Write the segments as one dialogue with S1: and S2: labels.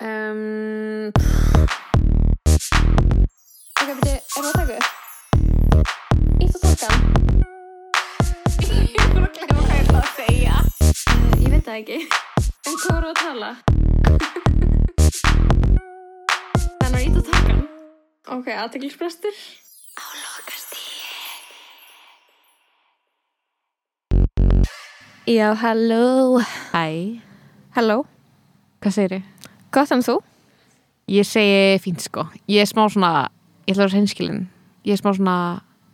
S1: Um, ok, beti, er það að taka upp? Ítt og takkan? Ég bara að glemma hvað ég ætla að segja. Uh, ég veit það ekki. En hvað voru að tala? Þannig að ítt og takkan. Ok, aðteglisbrestur. Á lokastíði. Já, halló.
S2: Hæ,
S1: Halló.
S2: hvað segir þið?
S1: Gott en þú?
S2: Ég segi fínt sko, ég er smá svona, ég ætla að vera hreinskilin, ég er smá svona,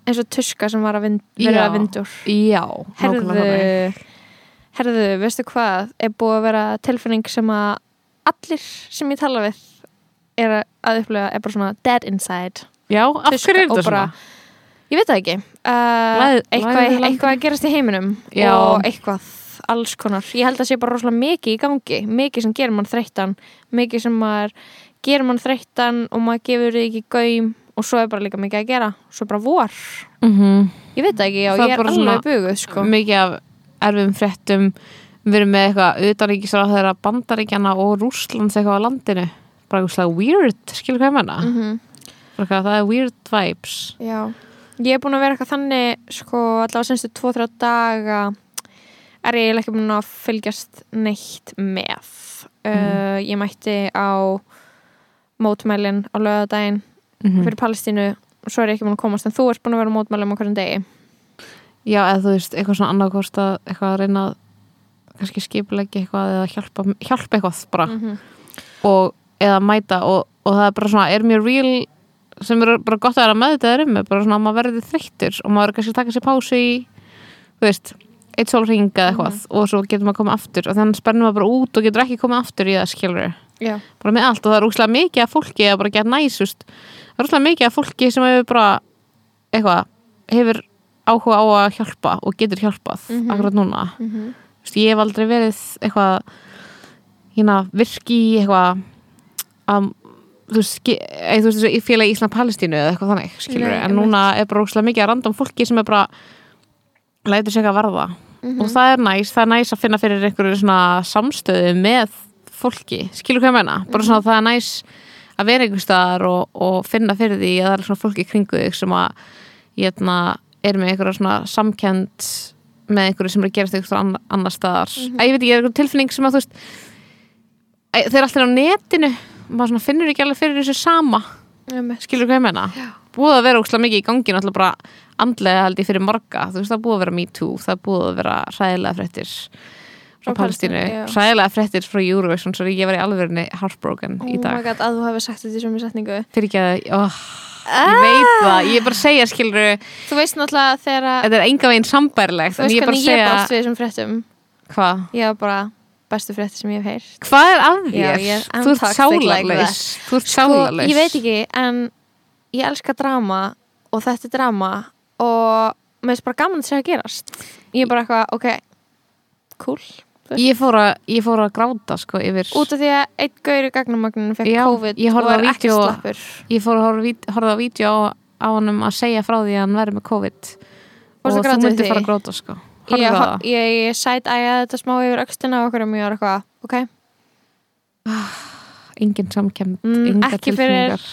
S1: eins og tuska sem var að vind, vera
S2: Já.
S1: að vindur
S2: já,
S1: herðu,
S2: nákvæmlega þannig.
S1: herðu, veistu hvað er búið að vera tilfinning sem að allir sem ég tala við er að upplega, er bara svona dead inside
S2: Já, af hverju er þetta svona?
S1: ég veit það ekki uh,
S2: Læð-
S1: eitthvað, eitthvað að gerast í heiminum
S2: Já.
S1: og eitthvað, alls konar ég held að sé bara rosalega mikið í gangi mikið sem gerir mann þreyttan mikið sem maður gerir mann þreyttan og maður gefur þið ekki gaum og svo er bara líka mikið að gera svo bara vor,
S2: Mm
S1: ég veit það ekki og
S2: Það
S1: ég er alveg buguð sko.
S2: Mikið af erfum fréttum, við erum með eitthvað utanríkisra þeirra bandaríkjana og Rússlands eitthvað á landinu. Bara eitthvað slag weird, skilur hvað ég menna?
S1: mm
S2: eitthvað, það er weird vibes.
S1: Já, ég er búin að vera eitthvað þannig sko allavega senstu 2-3 daga er ég ekki búin að fylgjast neitt með. Uh, ég mætti á mótmælin á lögadaginn
S2: Mm
S1: fyrir Palestínu og svo er ég ekki búin að komast. En þú ert búin að vera á mótmælum á hverjum degi.
S2: Já, eða þú veist, eitthvað svona annarkost að eitthvað að reyna að kannski skipulegja eitthvað eða hjálpa, hjálpa eitthvað bara.
S1: -hmm.
S2: og eða mæta og, og það er bara svona, er mjög real sem er bara gott að vera með þetta um bara svona að maður verður þreyttur og maður er kannski taka sér pásu í þú veist, eitt sólring eða eitthvað og svo getur maður að koma aftur og þannig spennum maður bara út og getur ekki komið aftur í það skilur
S1: Já,
S2: bara með allt og það er úrslega mikið af fólki að bara geta næsust það er úrslega mikið af fólki sem hefur bara eitthvað, hefur áhuga á að hjálpa og getur hjálpað
S1: Mhm.
S2: akkurat núna.
S1: Mm -hmm.
S2: Þú veist, ég hef aldrei verið eitthvað hérna, virki í eitthvað að þú veist, ski- eða, þú veist þessu félagi Ísland Palestínu eða eitthvað þannig, skilur
S1: Nei,
S2: en núna er bara óslega mikið að random fólki sem er bara lætur sig að varða
S1: Mhm.
S2: og það er næs, það er næs að finna fyrir einhverju svona samstöðu með fólki, skilur hvað ég meina bara
S1: Mhm.
S2: svona það er næs að vera einhver staðar og, og finna fyrir því að það er svona fólki kringu þig sem að hérna, er með einhverja svona samkend með einhverju sem er að gerast einhverju annar, staðar
S1: Mhm.
S2: að ég veit ekki, er einhver tilfinning sem að þú veist þeir eru alltaf á netinu maður svona finnur ekki alveg fyrir þessu sama skilur hvað ég meina búið að vera ókslega mikið í gangi náttúrulega bara andlega held ég fyrir marga. Þú veist það búið að vera me too, það búið að vera hræðilega fréttir frá Palestínu, hræðilega fréttir frá Eurovision svo ég var í alvegurni heartbroken
S1: Oh
S2: í
S1: my
S2: dag.
S1: God, að þú hefur sagt þetta í sömu setningu.
S2: Fyrir ekki að, oh, ég veit það ég er bara að segja skilur
S1: Þú veist náttúrulega þegar að
S2: þetta er enga veginn sambærilegt
S1: Þú veist
S2: ég er bara
S1: hvernig ég brást við þessum fréttum.
S2: Hvað,
S1: Ég var bara bestu frétti sem ég hef heyrt.
S2: Hvað er að þér? þú ert sálarlaus þú ert
S1: Sko,
S2: sálarlaus.
S1: ég veit ekki, en ég elska drama og þetta drama og mér finnst bara gaman að segja að gerast. Ég er bara eitthvað, ok cool,
S2: ég fór, að, ég fór að gráta sko yfir
S1: út af því að einn gaur í gagnamagninu fekk COVID
S2: ég
S1: og er ekki
S2: vídeó-
S1: slappur.
S2: ég fór að horfa á vídeo á, honum að segja frá því að hann verið með COVID.
S1: Fórstu
S2: og þú
S1: því?
S2: fara að gráta sko.
S1: Ég,
S2: horfði á
S1: ég,
S2: það.
S1: ég, ég sæt æja þetta smá yfir öxtina og okkur og mjög er eitthvað, ok
S2: engin samkemmt,
S1: mm, ekki,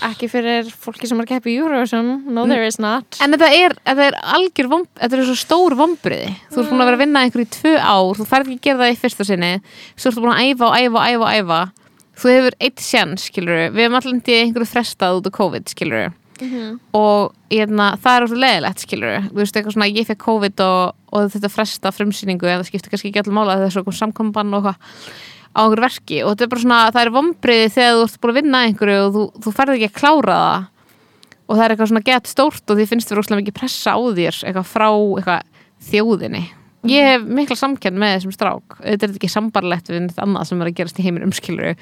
S1: ekki fyrir fólki sem er keppa í Eurovision. No there is not.
S2: En þetta er, þetta er algjör vomb, þetta er svo stór vombriði þú ert búin að vera að vinna einhverju í tvö ár þú færð ekki að gera það í fyrsta sinni svo ertu búin að æfa og æfa og æfa og æfa. Þú hefur eitt sjans, skilur við hefum allir í einhverju frestað út af COVID, skilur
S1: Mhm.
S2: og hérna, það er ótrúlega leðilegt skilur þú veist eitthvað svona ég fekk COVID og, og þetta fresta frumsýningu en það skiptir kannski ekki allir mála á einhverju verki og þetta er bara svona, það er vombriði þegar þú ert búin að vinna einhverju og þú, þú ferð ekki að klára það og það er eitthvað svona gett stórt og því finnst þér óslega mikið pressa á þér eitthvað frá eitthvað þjóðinni ég hef mikla samkenn með þessum strák þetta er ekki sambarlegt við neitt annað sem er að gerast í heiminum skilur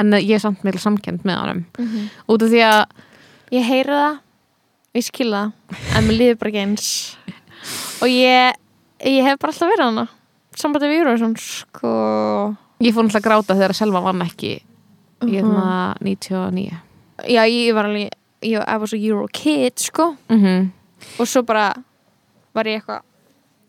S2: en ég hef samt mikla samkenn með honum
S1: Mhm.
S2: út af því að
S1: Ég heyri það, ég skil það, en mér líður bara ekki eins. Og ég, ég hef bara alltaf verið hana. Sambandið við Eurovision, sko.
S2: Ég fór náttúrulega að gráta þegar Selva vann ekki í
S1: Mhm.
S2: hérna 99
S1: Já, ég var alveg, ég, ég var svo Euro kid, sko.
S2: mm -hmm.
S1: Og svo bara var ég eitthvað,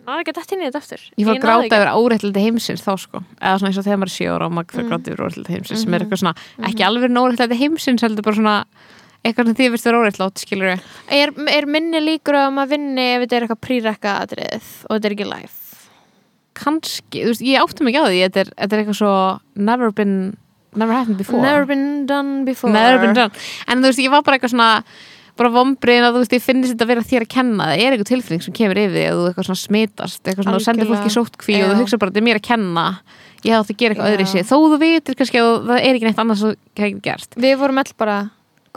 S1: er ekki dætt inn í þetta aftur
S2: Ég fór að gráta yfir óréttlæti heimsins þá sko eða svona eins og þegar maður er sjö ára og maður fyrir að gráta yfir óréttlæti heimsins sem
S1: Mhm.
S2: er eitthvað svona, ekki alveg óréttlæti heimsins heldur bara svona eitthvað sem þið finnst vera óréttlátt skilur við
S1: er, er minni líkur að maður vinni ef þetta er eitthvað prírekka atrið og þetta er ekki live
S2: kannski, þú veist, ég átti mig ekki á því þetta er, þetta er eitthvað svo never been never happened before.
S1: Never been done before.
S2: Never been done. En þú veist, ég var bara eitthvað svona bara vombriðin að þú veist, ég finnist þetta að vera þér að kenna. Það er eitthvað tilfinning sem kemur yfir því að þú eitthvað svona smitast, eitthvað svona sendir fólki sótkví og þú hugsa bara, þetta er mér að kenna. Ég átti að gera eitthvað öðru sér þó þú vitir kannski að það er ekki neitt annars sem þú hefði gert.
S1: Við vorum all bara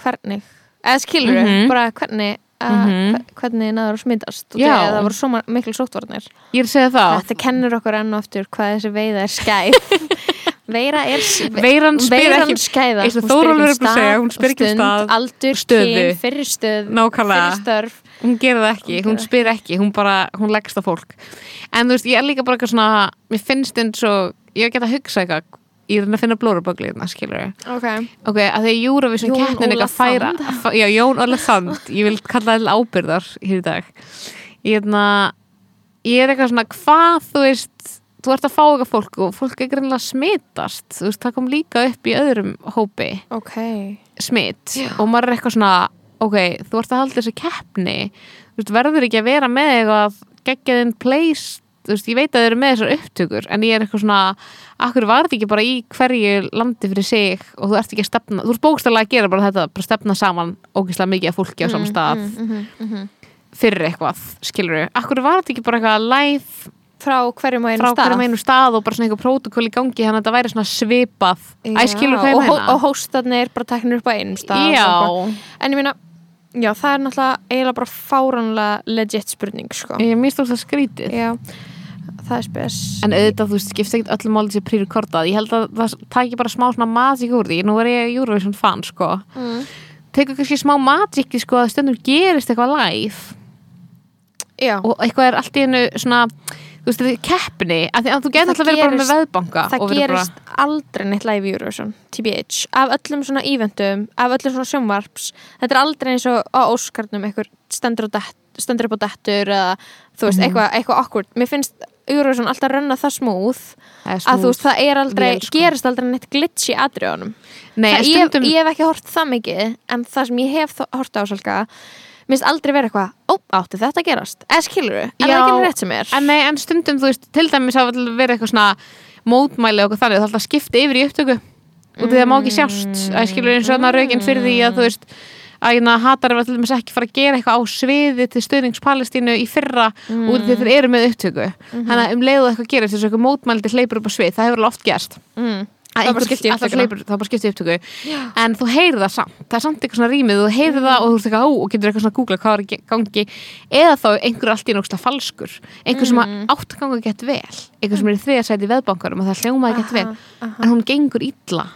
S1: hvernig? Eða skilur
S2: Mhm.
S1: bara hvernig að,
S2: Mhm.
S1: hvernig naður að smitast og það voru svo miklu sóttvarnir. Þetta kennur okkur enn og aftur hvað þessi veiða er skæð. Veira er
S2: veiran spyr ekki
S1: skæða. Hún spyr ekki
S2: búin að segja, hún spyr ekki um
S1: stund,
S2: stað,
S1: Aldur, kyn, fyrir stöð
S2: Nákvæmlega.
S1: Fyrir störf.
S2: Hún gerir það ekki,
S1: Hún
S2: spyr ekki hún bara, hún leggst á fólk. En þú veist, ég er líka bara eitthvað svona mér finnst eins og, ég get að hugsa eitthvað ég er að að finna blóraböglið skilur
S1: Ok.
S2: Ok, að því að Eurovision keppnin eitthvað færa fa- já, Jón Óla Sand, ég vil kalla það ábyrðar hér í dag. Ég, hefna, ég er eitthvað svona hvað þú veist þú ert að fá eitthvað fólk og fólk er greinlega smitast. Þú veist, það kom líka upp í öðrum hópi.
S1: Ok.
S2: Smitt
S1: Já.
S2: og maður er eitthvað svona ok, þú ert að halda þessi keppni. Veist, verður ekki að vera með eitthvað geggjaðinn place þú veist, ég veit að þau eru með þessar upptökur en ég er eitthvað svona, akkur var þetta ekki bara í hverju landi fyrir sig og þú ert ekki að stefna, þú ert bókstæðlega að gera bara þetta bara stefna saman ógeðslega mikið af fólki á saman stað
S1: mm, mm, mm, mm.
S2: fyrir eitthvað, skilur við akkur var þetta ekki bara eitthvað live
S1: Frá hverjum og
S2: frá
S1: stað?
S2: hverjum einu stað og bara svona eitthvað prótokól í gangi þannig að þetta væri svona svipað. Æ,
S1: Já,
S2: ég
S1: og, og hóstarnir bara teknir upp á einum stað
S2: Já.
S1: En ég meina, já, það er náttúrulega eiginlega bara fáranlega legit spurning, sko.
S2: ég mist þú það skrítið
S1: Já, það er spes.
S2: En auðvitað, þú skipst ekkert öllum málið sér prírekordað. Ég held að það taki bara smá svona magic úr því. Nú er ég Eurovision fan, sko.
S1: Mm.
S2: Tekur kannski smá magic, sko, að stundum gerist eitthvað live
S1: Já,
S2: og eitthvað er allt í hennu svona, þú veist, þetta er keppni. Að því að þú getur alltaf verið bara með veðbanka
S1: það gerist aldrei neitt live í Eurovision, TBH. Af öllum svona eventum, af öllum svona sjónvarps, þetta er aldrei eins og á Óskarnum, eitthvað stendur, stendur upp á dettur eða, þú veist,
S2: Mhm.
S1: eitthvað, eitthvað awkward. Mér finnst Eurovision alltaf renna það smúð
S2: bara
S1: að þú veist, það er aldrei,
S2: Vel, sko.
S1: gerist aldrei neitt glitch í atriðunum.
S2: Nei, en
S1: ég,
S2: stundum,
S1: ég hef ekki hort það mikið en það sem ég hef hort á svolga minnst aldrei vera eitthvað ó, átti þetta að gerast, eða skilur en það er ekki rétt sem er
S2: en nei, en stundum, þú veist, til dæmis hafa verið eitthvað svona mótmæli og þannig, er alltaf að skipta yfir í upptöku og það má ekki sjást, að skilur eins og þarna raukinn fyrir því að þú veist að hérna hatar til dæmis ekki fara að gera eitthvað á sviði til stuðnings Palestínu í fyrra
S1: Mm.
S2: út af því að þeir eru með upptöku
S1: Mhm.
S2: þannig að um leiðu eitthvað gerist þessu eitthvað mótmældi hleypur upp á svið, það hefur alveg oft gerst
S1: mm.
S2: Að
S1: Það bara
S2: einhver
S1: skipt í
S2: alltaf
S1: upptökuna.
S2: hleypur, það var bara skipt í upptöku. En þú heyrir það samt, það er samt eitthvað svona rýmið þú heyrir það og þú ert eitthvað á og getur eitthvað svona að googla hvað er gangi. Eða þá einhver er allt í náttúrulega falskur. Einhver sem
S1: Mm.
S2: átt að ganga gett vel. Einhver sem er í þriða sæti í veðbankarum og það hljómaði gett vel. En hún gengur illa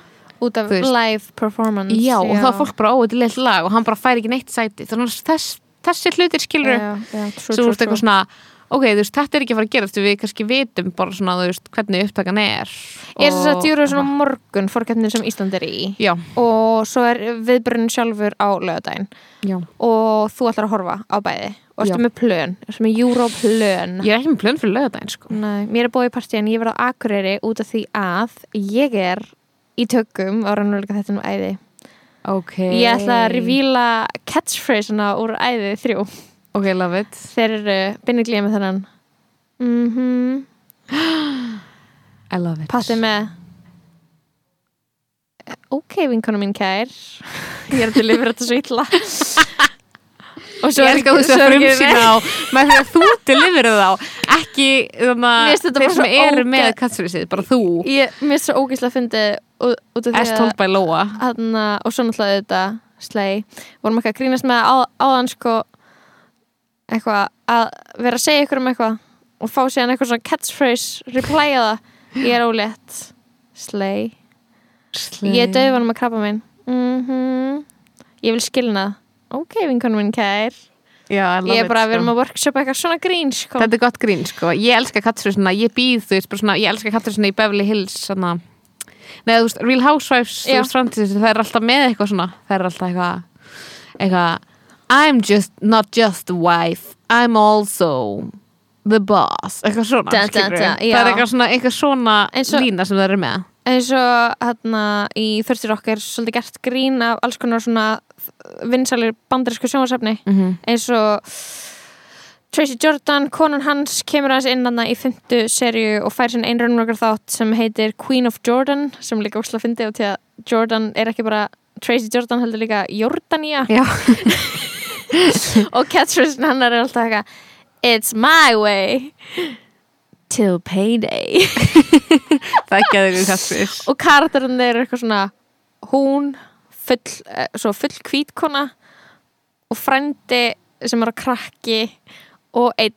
S1: út af live performance
S2: já, og þá er fólk bara ó, þetta leitt lag og hann bara fær ekki neitt sæti. Þannig að þess, þessi hlutir skilur sem þú veist eitthvað svona ok, þú veist, þetta er ekki að fara að gerast við kannski vitum bara svona, þú veist, hvernig upptakan er
S1: er þess að
S2: og-
S1: djúru svona morgun fórkeppnin sem Ísland er í
S2: já,
S1: og svo er viðbrunn sjálfur á lögadaginn og þú ætlar að horfa á bæði. Og ertu
S2: Já.
S1: með plön, ertu með Europlön.
S2: Ég er ekki með plön fyrir lögadaginn sko.
S1: Nei, mér er búið í partí en ég verð á Akureyri út af því að ég er í tökum á rannuleika þetta um æði.
S2: Ok,
S1: ég ætla að revíla catchphrase-una úr æði þrjú
S2: ok, love it.
S1: Þeir eru binniglið með þennan. Mhm.
S2: I love it.
S1: Patti með Ok, vinkona mín kær. Ég er að til yfir þetta svo illa. Og svo
S2: að
S1: er ekki-
S2: frumsýna á með því að þú deliverið þá. Ekki
S1: finnst
S2: að
S1: þetta
S2: þeir sem eru með katsfrísið, bara þú.
S1: Ég mér er svo ógíslega fyndi út út af
S2: as
S1: því
S2: told
S1: að
S2: by Lóa.
S1: Hanna, og svo náttúrulega þetta slei, vorum ekki að grínast með á, áðan sko eitthvað að vera að segja ykkur um eitthvað og fá síðan eitthvað svona catchphrase replya það, ég er ólétt. Slei, ég er döfanum að krabba minn mhm. Ég vil skilna. Ok, vinkonum minn kær.
S2: Já, I love
S1: ég er bara að
S2: sko.
S1: vera með workshop eitthvað svona grín sko.
S2: Þetta er gott grín, sko. Ég elska katsfrísina, ég býð, þú ég elska katsfrísina í Beverly Hills, svona, neða, þú veist, Real Housewives, veist, framtíðis, það er alltaf með eitthvað svona, það er alltaf eitthvað, eitthvað, I'm just, not just a wife, I'm also the boss, eitthvað svona
S1: Da, da, da,
S2: það er eitthvað svona, eitthvað svona
S1: og-
S2: lína sem það eru með.
S1: Eins og hérna í Thirsty Rock er svolítið gert grín af alls konar svona vinsalir bandarísku sjónvarsefni
S2: mm -hmm.
S1: eins og Tracy Jordan, konan hans kemur aðeins inn hana í fymtu serju og fær sinni einrönnverkar þátt sem heitir Queen of Jordan sem líka ósla fyndi og til að Jordan er ekki bara Tracy Jordan heldur líka Jordania.
S2: Já.
S1: og catchphrase hennar er alltaf eitthvað It's my way till payday.
S2: Það er að þau kastfis
S1: og karakterinn er eitthvað svona hún full, eh, svo full hvítkona og frændi sem er að krakki og einn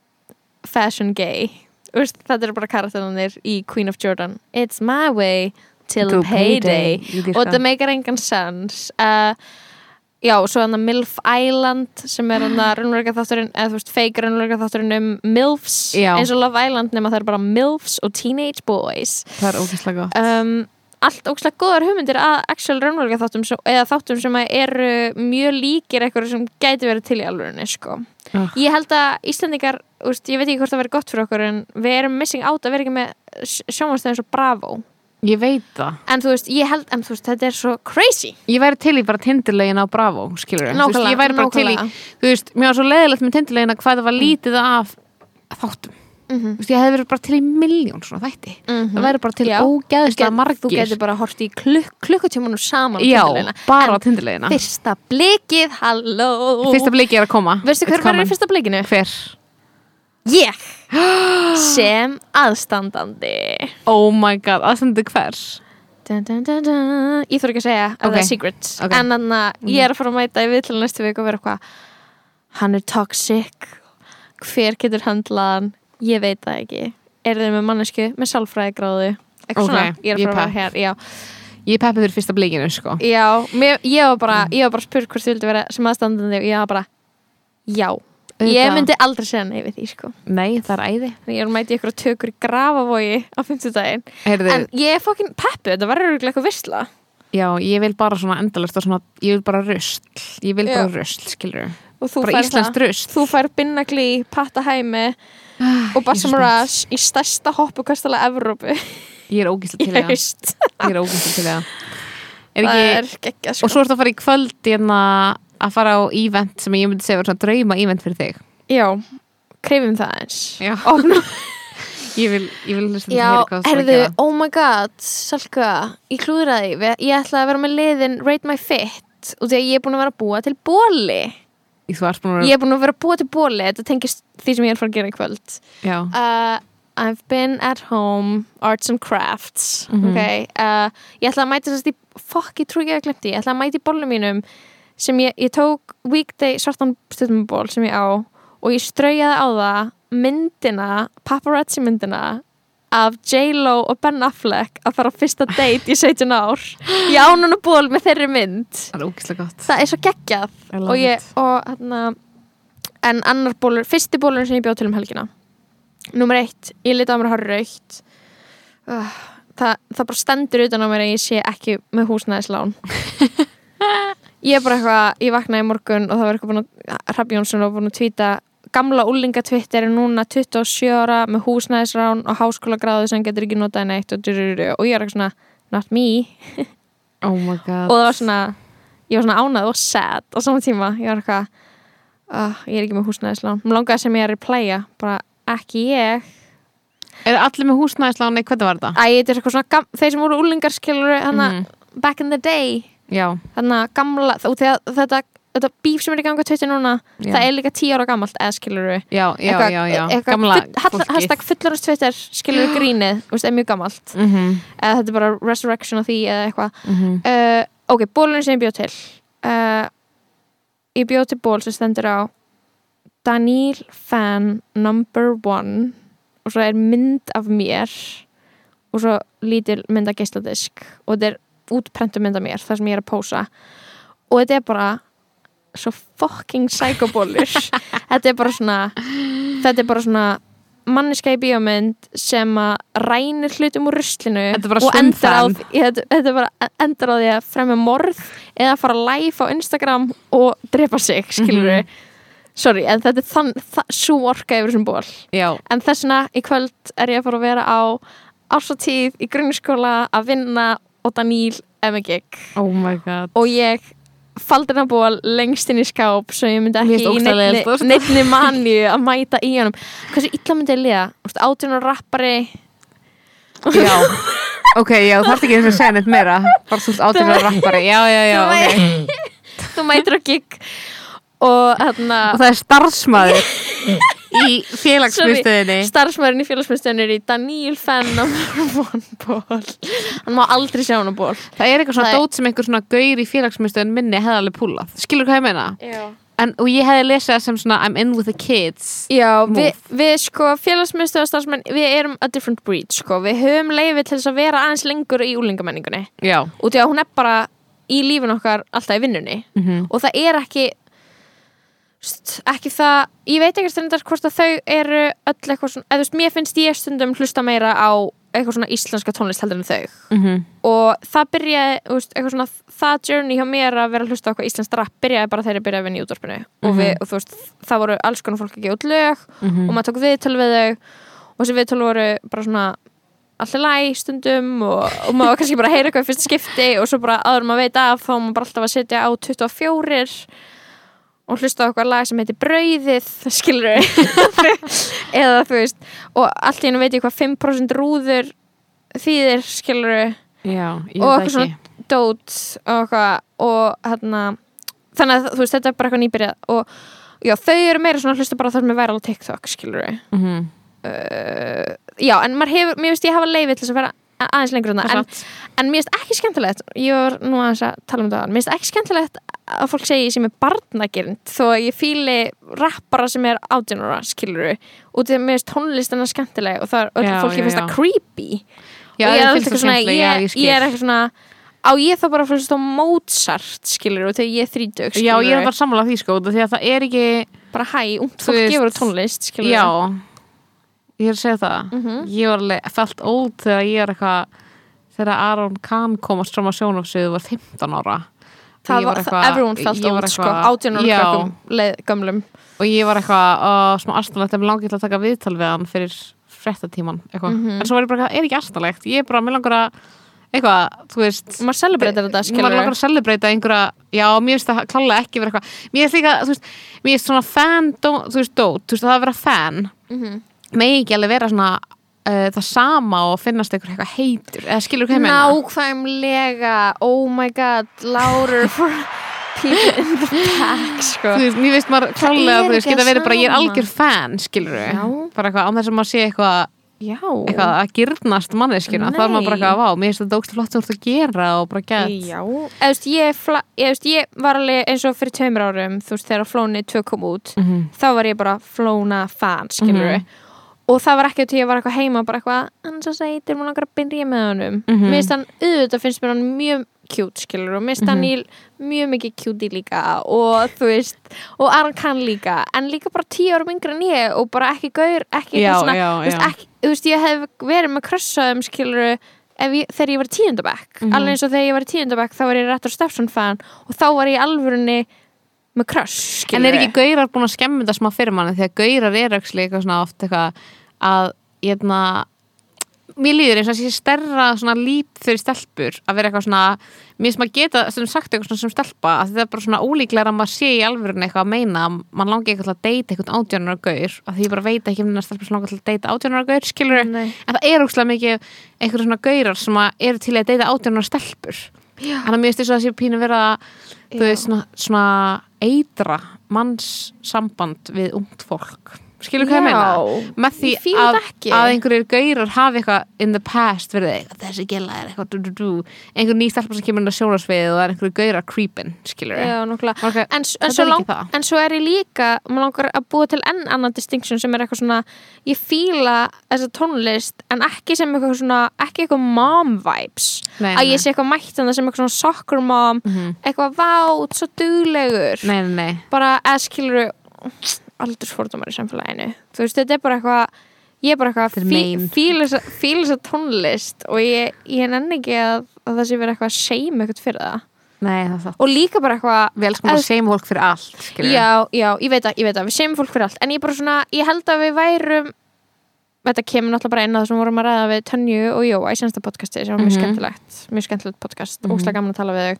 S1: fashion gay. Veist, þetta er bara karakterinir í Queen of Jordan. It's my way till payday,
S2: payday.
S1: Og þetta meikar engan sens uh, já, svo hann að MILF Island sem er hann að raunverulega þátturinn eða þú veist, fake raunverulega þátturinn um MILFs
S2: Já.
S1: eins og Love Island nema það er bara MILFs og Teenage Boys
S2: það er ógeðslega gott
S1: um, allt ógslag góðar hugmyndir að actual raunverulega þáttum eða þáttum sem eru mjög líkir eitthvað sem gæti verið til í alvörunni sko.
S2: Ah.
S1: ég held að Íslandingar úst, ég veit ekki hvort það verið gott fyrir okkur en við erum missing out að vera ekki með sjónvarstöðin svo bravo
S2: ég veit það.
S1: En þú veist, ég held, en þú veist, þetta er svo crazy.
S2: Ég væri til í bara tindirlegin á Bravo skilur við,
S1: Nákvæmlega,
S2: ég væri bara til í þú veist, mér var svo leiðilegt með tindirlegin að hvað það var lítið af þáttum.
S1: Mm
S2: Þú veist, ég hefði verið bara til í miljón svona þætti. Það væri bara til
S1: Já.
S2: ógeðslega
S1: þú
S2: margir.
S1: getur bara hort í klukk, klukkutímanum saman
S2: já,
S1: Tinderlegina.
S2: bara á
S1: En
S2: tindirlegina
S1: fyrsta blikið, halló.
S2: Fyrsta bliki er að koma.
S1: Veistu hver var í
S2: coming.
S1: fyrsta blikinu?
S2: hver?
S1: Ég sem aðstandandi.
S2: Oh my god, aðstandi hvers?
S1: Dun, dun, dun. Ég þarf ekki að segja okay.
S2: Ok.
S1: það er secret
S2: Ok.
S1: En þannig að ég er að fara að mæta í viðtölu næstu viku og vera eitthvað Hann er toxic. Hver getur handlað hann? Ég veit það ekki. Er þið með mannesku með sálfræðigráðu. Eitthvað
S2: Ok,
S1: svona, ég er að fara að vera hér Já,
S2: ég peppið fyrir fyrsta blikinu sko.
S1: Já mér, ég var bara var bara spurt hvort þið vildi vera sem aðstandandi og ég var bara Já, ég myndi aldrei segja nei við því sko.
S2: Nei, það er æði.
S1: Ég er að mæti ykkur tökur í grafavogi á 50 daginn
S2: Heyrðu,
S1: En ég er fokkin peppu, þetta verður örugglega eitthvað visla
S2: já, ég vil bara svona endalust og svona, ég vil bara rusl. Ég vil bara rusl, skilur bara íslenskt rusl.
S1: Þú fær binnagli, pattahæmi og Bassamaras í stærsta hoppukastala Evrópu.
S2: Ég er ógæslega til það. ég er ógæslega til það. Er ekki,
S1: er geggja sko.
S2: og svo ertu að fara í kvöld hérna, að fara á event sem ég myndi segja var svona drauma event fyrir þig
S1: Já, krefum það eins.
S2: já, ég vil, vil hlusta til
S1: Já,
S2: að heyra hvað þú ert að
S1: herðu,
S2: gera.
S1: oh my god, Salka, ég klúðraði. Ég ætla að vera með liðin Rate My Fit og því að ég er búin að vera að búa til bóli. Ég er búin að vera að búa til bóli, þetta tengist því sem ég er að fara að gera í kvöld.
S2: já,
S1: Uh, I've been at home Arts and Crafts
S2: Mhm.
S1: Ok uh, Ég ætla að mæta þess að Fokk, ég trú ekki að glemti Ég ætla að mæta í bólnum mínum sem ég, ég tók weekday svartan stundumból sem ég á og ég straujaði á það myndina, paparazzi myndina af J-Lo og Ben Affleck að fara á fyrsta date í 17 ár ég á núna ból með þeirri mynd.
S2: Það er ógæslega gott.
S1: Það er svo geggjað. Og ég, og hérna en annar bólur, fyrsti bólur sem ég bjóð til um helgina. Nummer eitt, ég liti á mér að hafa raukt það, það bara stendur utan á mér að ég sé ekki með húsnæðislán ég er bara eitthvað ég vaknaði í morgun og það var eitthvað búin að Hrafn Jónsson var búin að tvíta gamla úlingatvitt er núna 27 ára með húsnæðisrán og háskólagráðu sem getur ekki notað neitt og, og ég er eitthvað svona, not me.
S2: Oh my god.
S1: Og það var svona ég var svona ánað og sad á sama tíma. Ég var eitthvað uh, ég er ekki með húsnæðislán. Mér langaði sem ég er að playa bara ekki ég.
S2: Er allir með húsnæðisláni, hvernig var þetta?
S1: Æ, þetta er eitthvað svona þeir sem voru úlingar skilur hana
S2: Mhm.
S1: back in the day
S2: já,
S1: hana gamla þetta þetta bíf sem er í ganga tvittir núna
S2: Já.
S1: það er líka tíu ára gamalt eða skilur
S2: fólkið.
S1: hashtag fullorins tvittir skilur grínið þú veist, er mjög gamalt.
S2: Mm -hmm.
S1: eða þetta er bara resurrection af því eða eitthvað.
S2: Mm
S1: uh, ok, bólurinn sem ég bjóð til. Uh, ég bjóð til ból sem stendur á Daniel fan number one og svo er mynd af mér og svo lítil mynd af geisladisk. Og þetta er útprentu mynd af mér þar sem ég er að pósa. Og þetta er bara svo fucking psykobólur þetta er bara svona þetta er bara svona manneska í bíómynd sem að rænir hlutum úr ruslinu og endar á, þetta, þetta endar á því að fremja morð eða fara live á Instagram og drepa sig, skilur við sorry, en þetta er þann, það, svo orka yfir þessum ból
S2: já,
S1: en þessna í kvöld er ég að fara að vera á ársatíð í grunnskóla að vinna og Daníl MG
S2: oh my god.
S1: Og ég faldi hennar ból lengst inn í skáp svo ég myndi ekki í
S2: sko.
S1: neinni manni að mæta í honum. Hversu illa myndi ég liða? Átjónar rappari.
S2: Já, ok, já, þú þarft ekki og að segja neitt meira. Bara ert átjörður rappari, já, já, já ok.
S1: Þú mætir á gig. Og
S2: og það er starfsmæður í félagsmyndstöðinni
S1: starfsmæðurinn í félagsmyndstöðin er í Daníl Fenn hann má aldrei sjá hann á ból
S2: það er eitthvað svona dót sem einhver svona gaur í félagsmyndstöðin minni hefði alveg púlað, skilur hvað ég meina? En, og ég hefði lesið það sem svona I'm in with the kids
S1: já við, við sko félagsmyndstöðar starfsmenn við erum a different breed sko. Við höfum leiði til þess að vera aðeins lengur í úlingamenningunni
S2: já,
S1: út í að hún er bara í lífin okkar alltaf í vinnunni.
S2: Mm
S1: og það er ekki ekki það, ég veit ekki stundar hvort að þau eru öll eitthvað svona, eða þú veist, mér finnst ég stundum hlusta meira á eitthvað svona íslenska tónlist heldur en þau. Og það byrjaði, veist, eitthvað svona það journey hjá mér að vera að hlusta á eitthvað íslenskt rap byrjaði bara þegar ég byrjaði að vinna í útvarpinu. Og, við, og þú veist, það voru alls konar fólk ekki út lög og maður tók viðtöl við þau. Og þessi viðtöl voru bara svona alltaf læg stundum og, og maður kannski bara heyra eitthvað í fyrsta skipti og svo bara áður en maður veit af þá maður bara alltaf að setja á 24 og hlusta á eitthvað lag sem heitir Brauðið skilur eða þú veist og allt í hennu veit ég hvað 5% rúður þýðir skilur
S2: já, ég
S1: Og
S2: veit
S1: eitthvað
S2: það ekki.
S1: dót og eitthvað og hérna þannig að þú veist þetta er bara eitthvað nýbyrjað. Og já þau eru meira svona hlusta bara þar er væral TikTok skilur
S2: Mhm.
S1: uh, já en maður hefur, mér finnst ég hafa leifið til þess að vera aðeins lengur en, en, en mér finnst ekki skemmtilegt ég var nú aðeins að tala um það mér finnst ekki skemmtilegt að fólk segi sem er barnagirnd þó að ég fíli rappara sem er átjónara skiluru út í að mér finnst tónlistina skemmtileg og það er fólki finnst það creepy.
S2: Já,
S1: og ég
S2: það það
S1: svona, ég,
S2: já, ég
S1: er eitthvað svona á ég þá bara fyrst á Mozart skilur og þegar ég er þrítug
S2: já, ég er bara sammála því sko því að það er ekki
S1: bara hæ,
S2: Þú
S1: fólk
S2: veist,
S1: gefur tónlist skilur
S2: já, ég er að segja það.
S1: Mhm.
S2: ég var alveg fælt óld þegar ég er eitthvað þegar Aron Kahn komast fram á sjónafsviðu var 15 ára
S1: það var,
S2: eitthvað-
S1: everyone felt old sko, leið, gömlum
S2: og ég var eitthvað uh, smá astanlegt að mér langi til að taka viðtal við hann fyrir frettatíman eitthvað.
S1: Mhm.
S2: en svo var ég bara, eitthvað, er ekki astanlegt ég er bara, mér langar að eitthvað, þú veist.
S1: Maður celebreitar þetta
S2: maður
S1: skilur
S2: langar að celebrata einhverja já, mér finnst það klálega ekki vera eitthvað. Mér finnst líka, þú veist, mér finnst svona fan dó, þú veist, dót, þú veist, það að vera fan
S1: Mhm.
S2: megi ekki alveg vera svona uh, það sama og finnast einhver eitthvað heitur eða skilur hvað ég meina
S1: nákvæmlega oh my god, louder for people in the back sko.
S2: þú veist, mér finnst maður klálega, þú veist, geta verið bara ég er algjör fan, skilur
S1: Já.
S2: bara eitthvað, án þess að maður sé eitthvað
S1: já,
S2: eitthvað að gyrnast manneskina þá er maður bara eitthvað, vá, mér finnst þetta ógst flott þú ert að gera og bara gett
S1: veist, ég, ég, veist, ég var alveg eins og fyrir tveimur árum þú veist, þegar Flóni 2 kom út
S2: Mhm.
S1: þá var ég bara Flóna fan, skilur
S2: Mhm.
S1: Og það var ekki til ég var eitthvað heima bara eitthvað, hann svo sætir, mér langar að byrja með honum.
S2: Mhm.
S1: mér finnst hann, auðvitað finnst mér hann mjög cute, skilur, og mér finnst hann í mjög mikið cute líka og þú veist, og Aron kann líka en líka bara tíu árum yngri en ég og bara ekki gaur, ekki
S2: Já,
S1: svona
S2: já,
S1: veist, ekki, þú veist, ég hef verið með krössaðum, skilur ég, þegar ég var tíundabæk
S2: Mhm.
S1: alveg eins og þegar ég var tíundabæk þá var ég Rettur Steffson fan og þá var ég alvörunni með kröss,
S2: en er ekki gaurar búin að skemmi þetta smá fyrir manni? Þegar gaurar er aukslega eitthvað svona oft eitthvað að, ég mér líður eins og að sé stærra svona lít fyrir stelpur að vera eitthvað svona mér sem að geta sem sagt eitthvað svona sem stelpa að þetta er bara svona ólíklega að maður sé í alvörun eitthvað að meina að mann langi eitthvað að deyta eitthvað átjónar og gaur að því ég bara veit ekki þennan stelpur sem langar til að deyta átjónar og gaur skilur
S1: Nei.
S2: en það er ógslag mikið eitthvað svona gaurar sem að eru til að deyta átjónar og stelpur þannig að mér finnst þess að sé pínu vera veist svona, svona eitra manns samband við ungt fólk skilur hvað ég meina með því að, að einhverjir gaurar hafi eitthvað in the past verið eitthvað, þessi gila er eitthvað du, du, du. einhver ný stelpa sem kemur inn á sjónarsviðið og það er einhverjir gaurar creepin skilur
S1: Já,
S2: okay.
S1: en, en, svo lang, en svo er ég líka maður langar að búa til enn annan distinction sem er eitthvað svona ég fíla þessa tónlist en ekki sem eitthvað svona ekki eitthvað mom vibes
S2: Nei,
S1: að
S2: nei.
S1: ég sé eitthvað mætt en það sem eitthvað svona soccer mom
S2: Mhm.
S1: eitthvað vát, svo duglegur
S2: nei, nei, nei.
S1: bara eða skilur aldursfordumar í samfélaginu þú veist, þetta er bara eitthvað ég er bara eitthvað
S2: mein.
S1: fíla fíla þessa tónlist og ég, ég nenni ekki að, að það sé verið eitthvað að seima eitthvað fyrir það
S2: Nei,
S1: og líka bara eitthvað
S2: Við elskum
S1: Ef-
S2: segjum fólk fyrir allt skilurðu.
S1: Já, já, ég veit að, ég veit að, við segjum fólk fyrir allt en ég bara svona, ég held að við værum þetta kemur náttúrulega bara inn á það sem við vorum að ræða við Tönju og Jóa í sensta podcasti sem var mjög
S2: Mhm.
S1: skemmtilegt, mjög skemmtilegt podcast
S2: Mhm.
S1: óslega gaman að tala við þau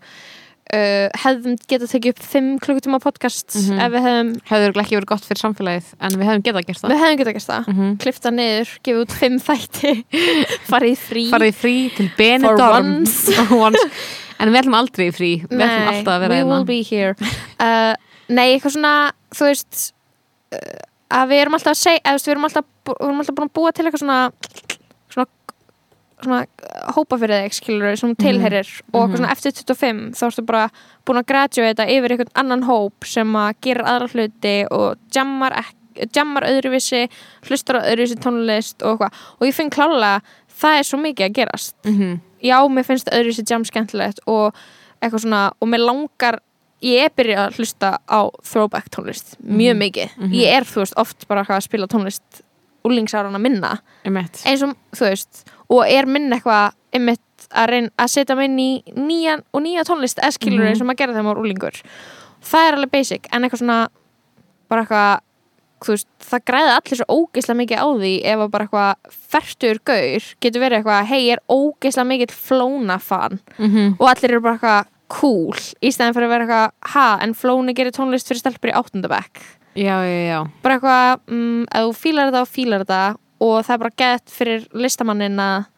S1: uh, hefðum getað tekið upp 5 klukkutíma podcast
S2: Mhm.
S1: ef við hefðum,
S2: örugglega ekki verið gott fyrir samfélagið En við hefðum getað gert það.
S1: Við hefðum getað gert það.
S2: Mhm.
S1: klifta niður, gefið út 5 þætti farið frí.
S2: Farið frí til Benidorm. En við ætlum aldrei frí. Við ætlum alltaf að vera
S1: we
S2: hérna.
S1: will be here. Uh, Nei, eitthvað svona þú veist uh, að við erum alltaf að segja við erum alltaf, bú- við erum alltaf búin að búa til eitthvað svona, svona hópa fyrir þig skilur sem þú tilherir og eitthvað svona eftir 25 þá ertu bara búin að graduata yfir einhvern annan hóp sem að gera aðra hluti og jammar, jammar öðruvísi hlustar á öðruvísi tónlist og eitthvað og ég finn klálega það er svo mikið að gerast
S2: Mhm.
S1: já, mér finnst öðru sér jam skemmtilegt og eitthvað svona, og mér langar ég er byrjað að hlusta á throwback tónlist, mjög
S2: Mhm.
S1: mikið
S2: Mhm.
S1: ég er, þú veist, oft bara að spila tónlist úlingsárana minna,
S2: Einmitt.
S1: eins og, þú veist og er minn eitthvað, að að setja mig inn í nýjan og nýja tónlist eða skilur
S2: Mhm.
S1: eins og maður gerði þegar maður var úlingur það er alveg basic, en eitthvað svona bara eitthvað veist, það græði allir svo ógeislega mikið á því ef að bara eitthvað fertur gaur getur verið eitthvað, hei, er ógeislega mikið flóna fan
S2: Mhm.
S1: og allir eru bara eitthvað cool í stæðan fyrir að vera eitthvað, ha, en flóni gerir tónlist fyrir stelpur í áttundabæk
S2: Já, já, já.
S1: Bara eitthvað, mm, ef þú fílar þetta og fílar þetta og það er bara gett fyrir listamannin að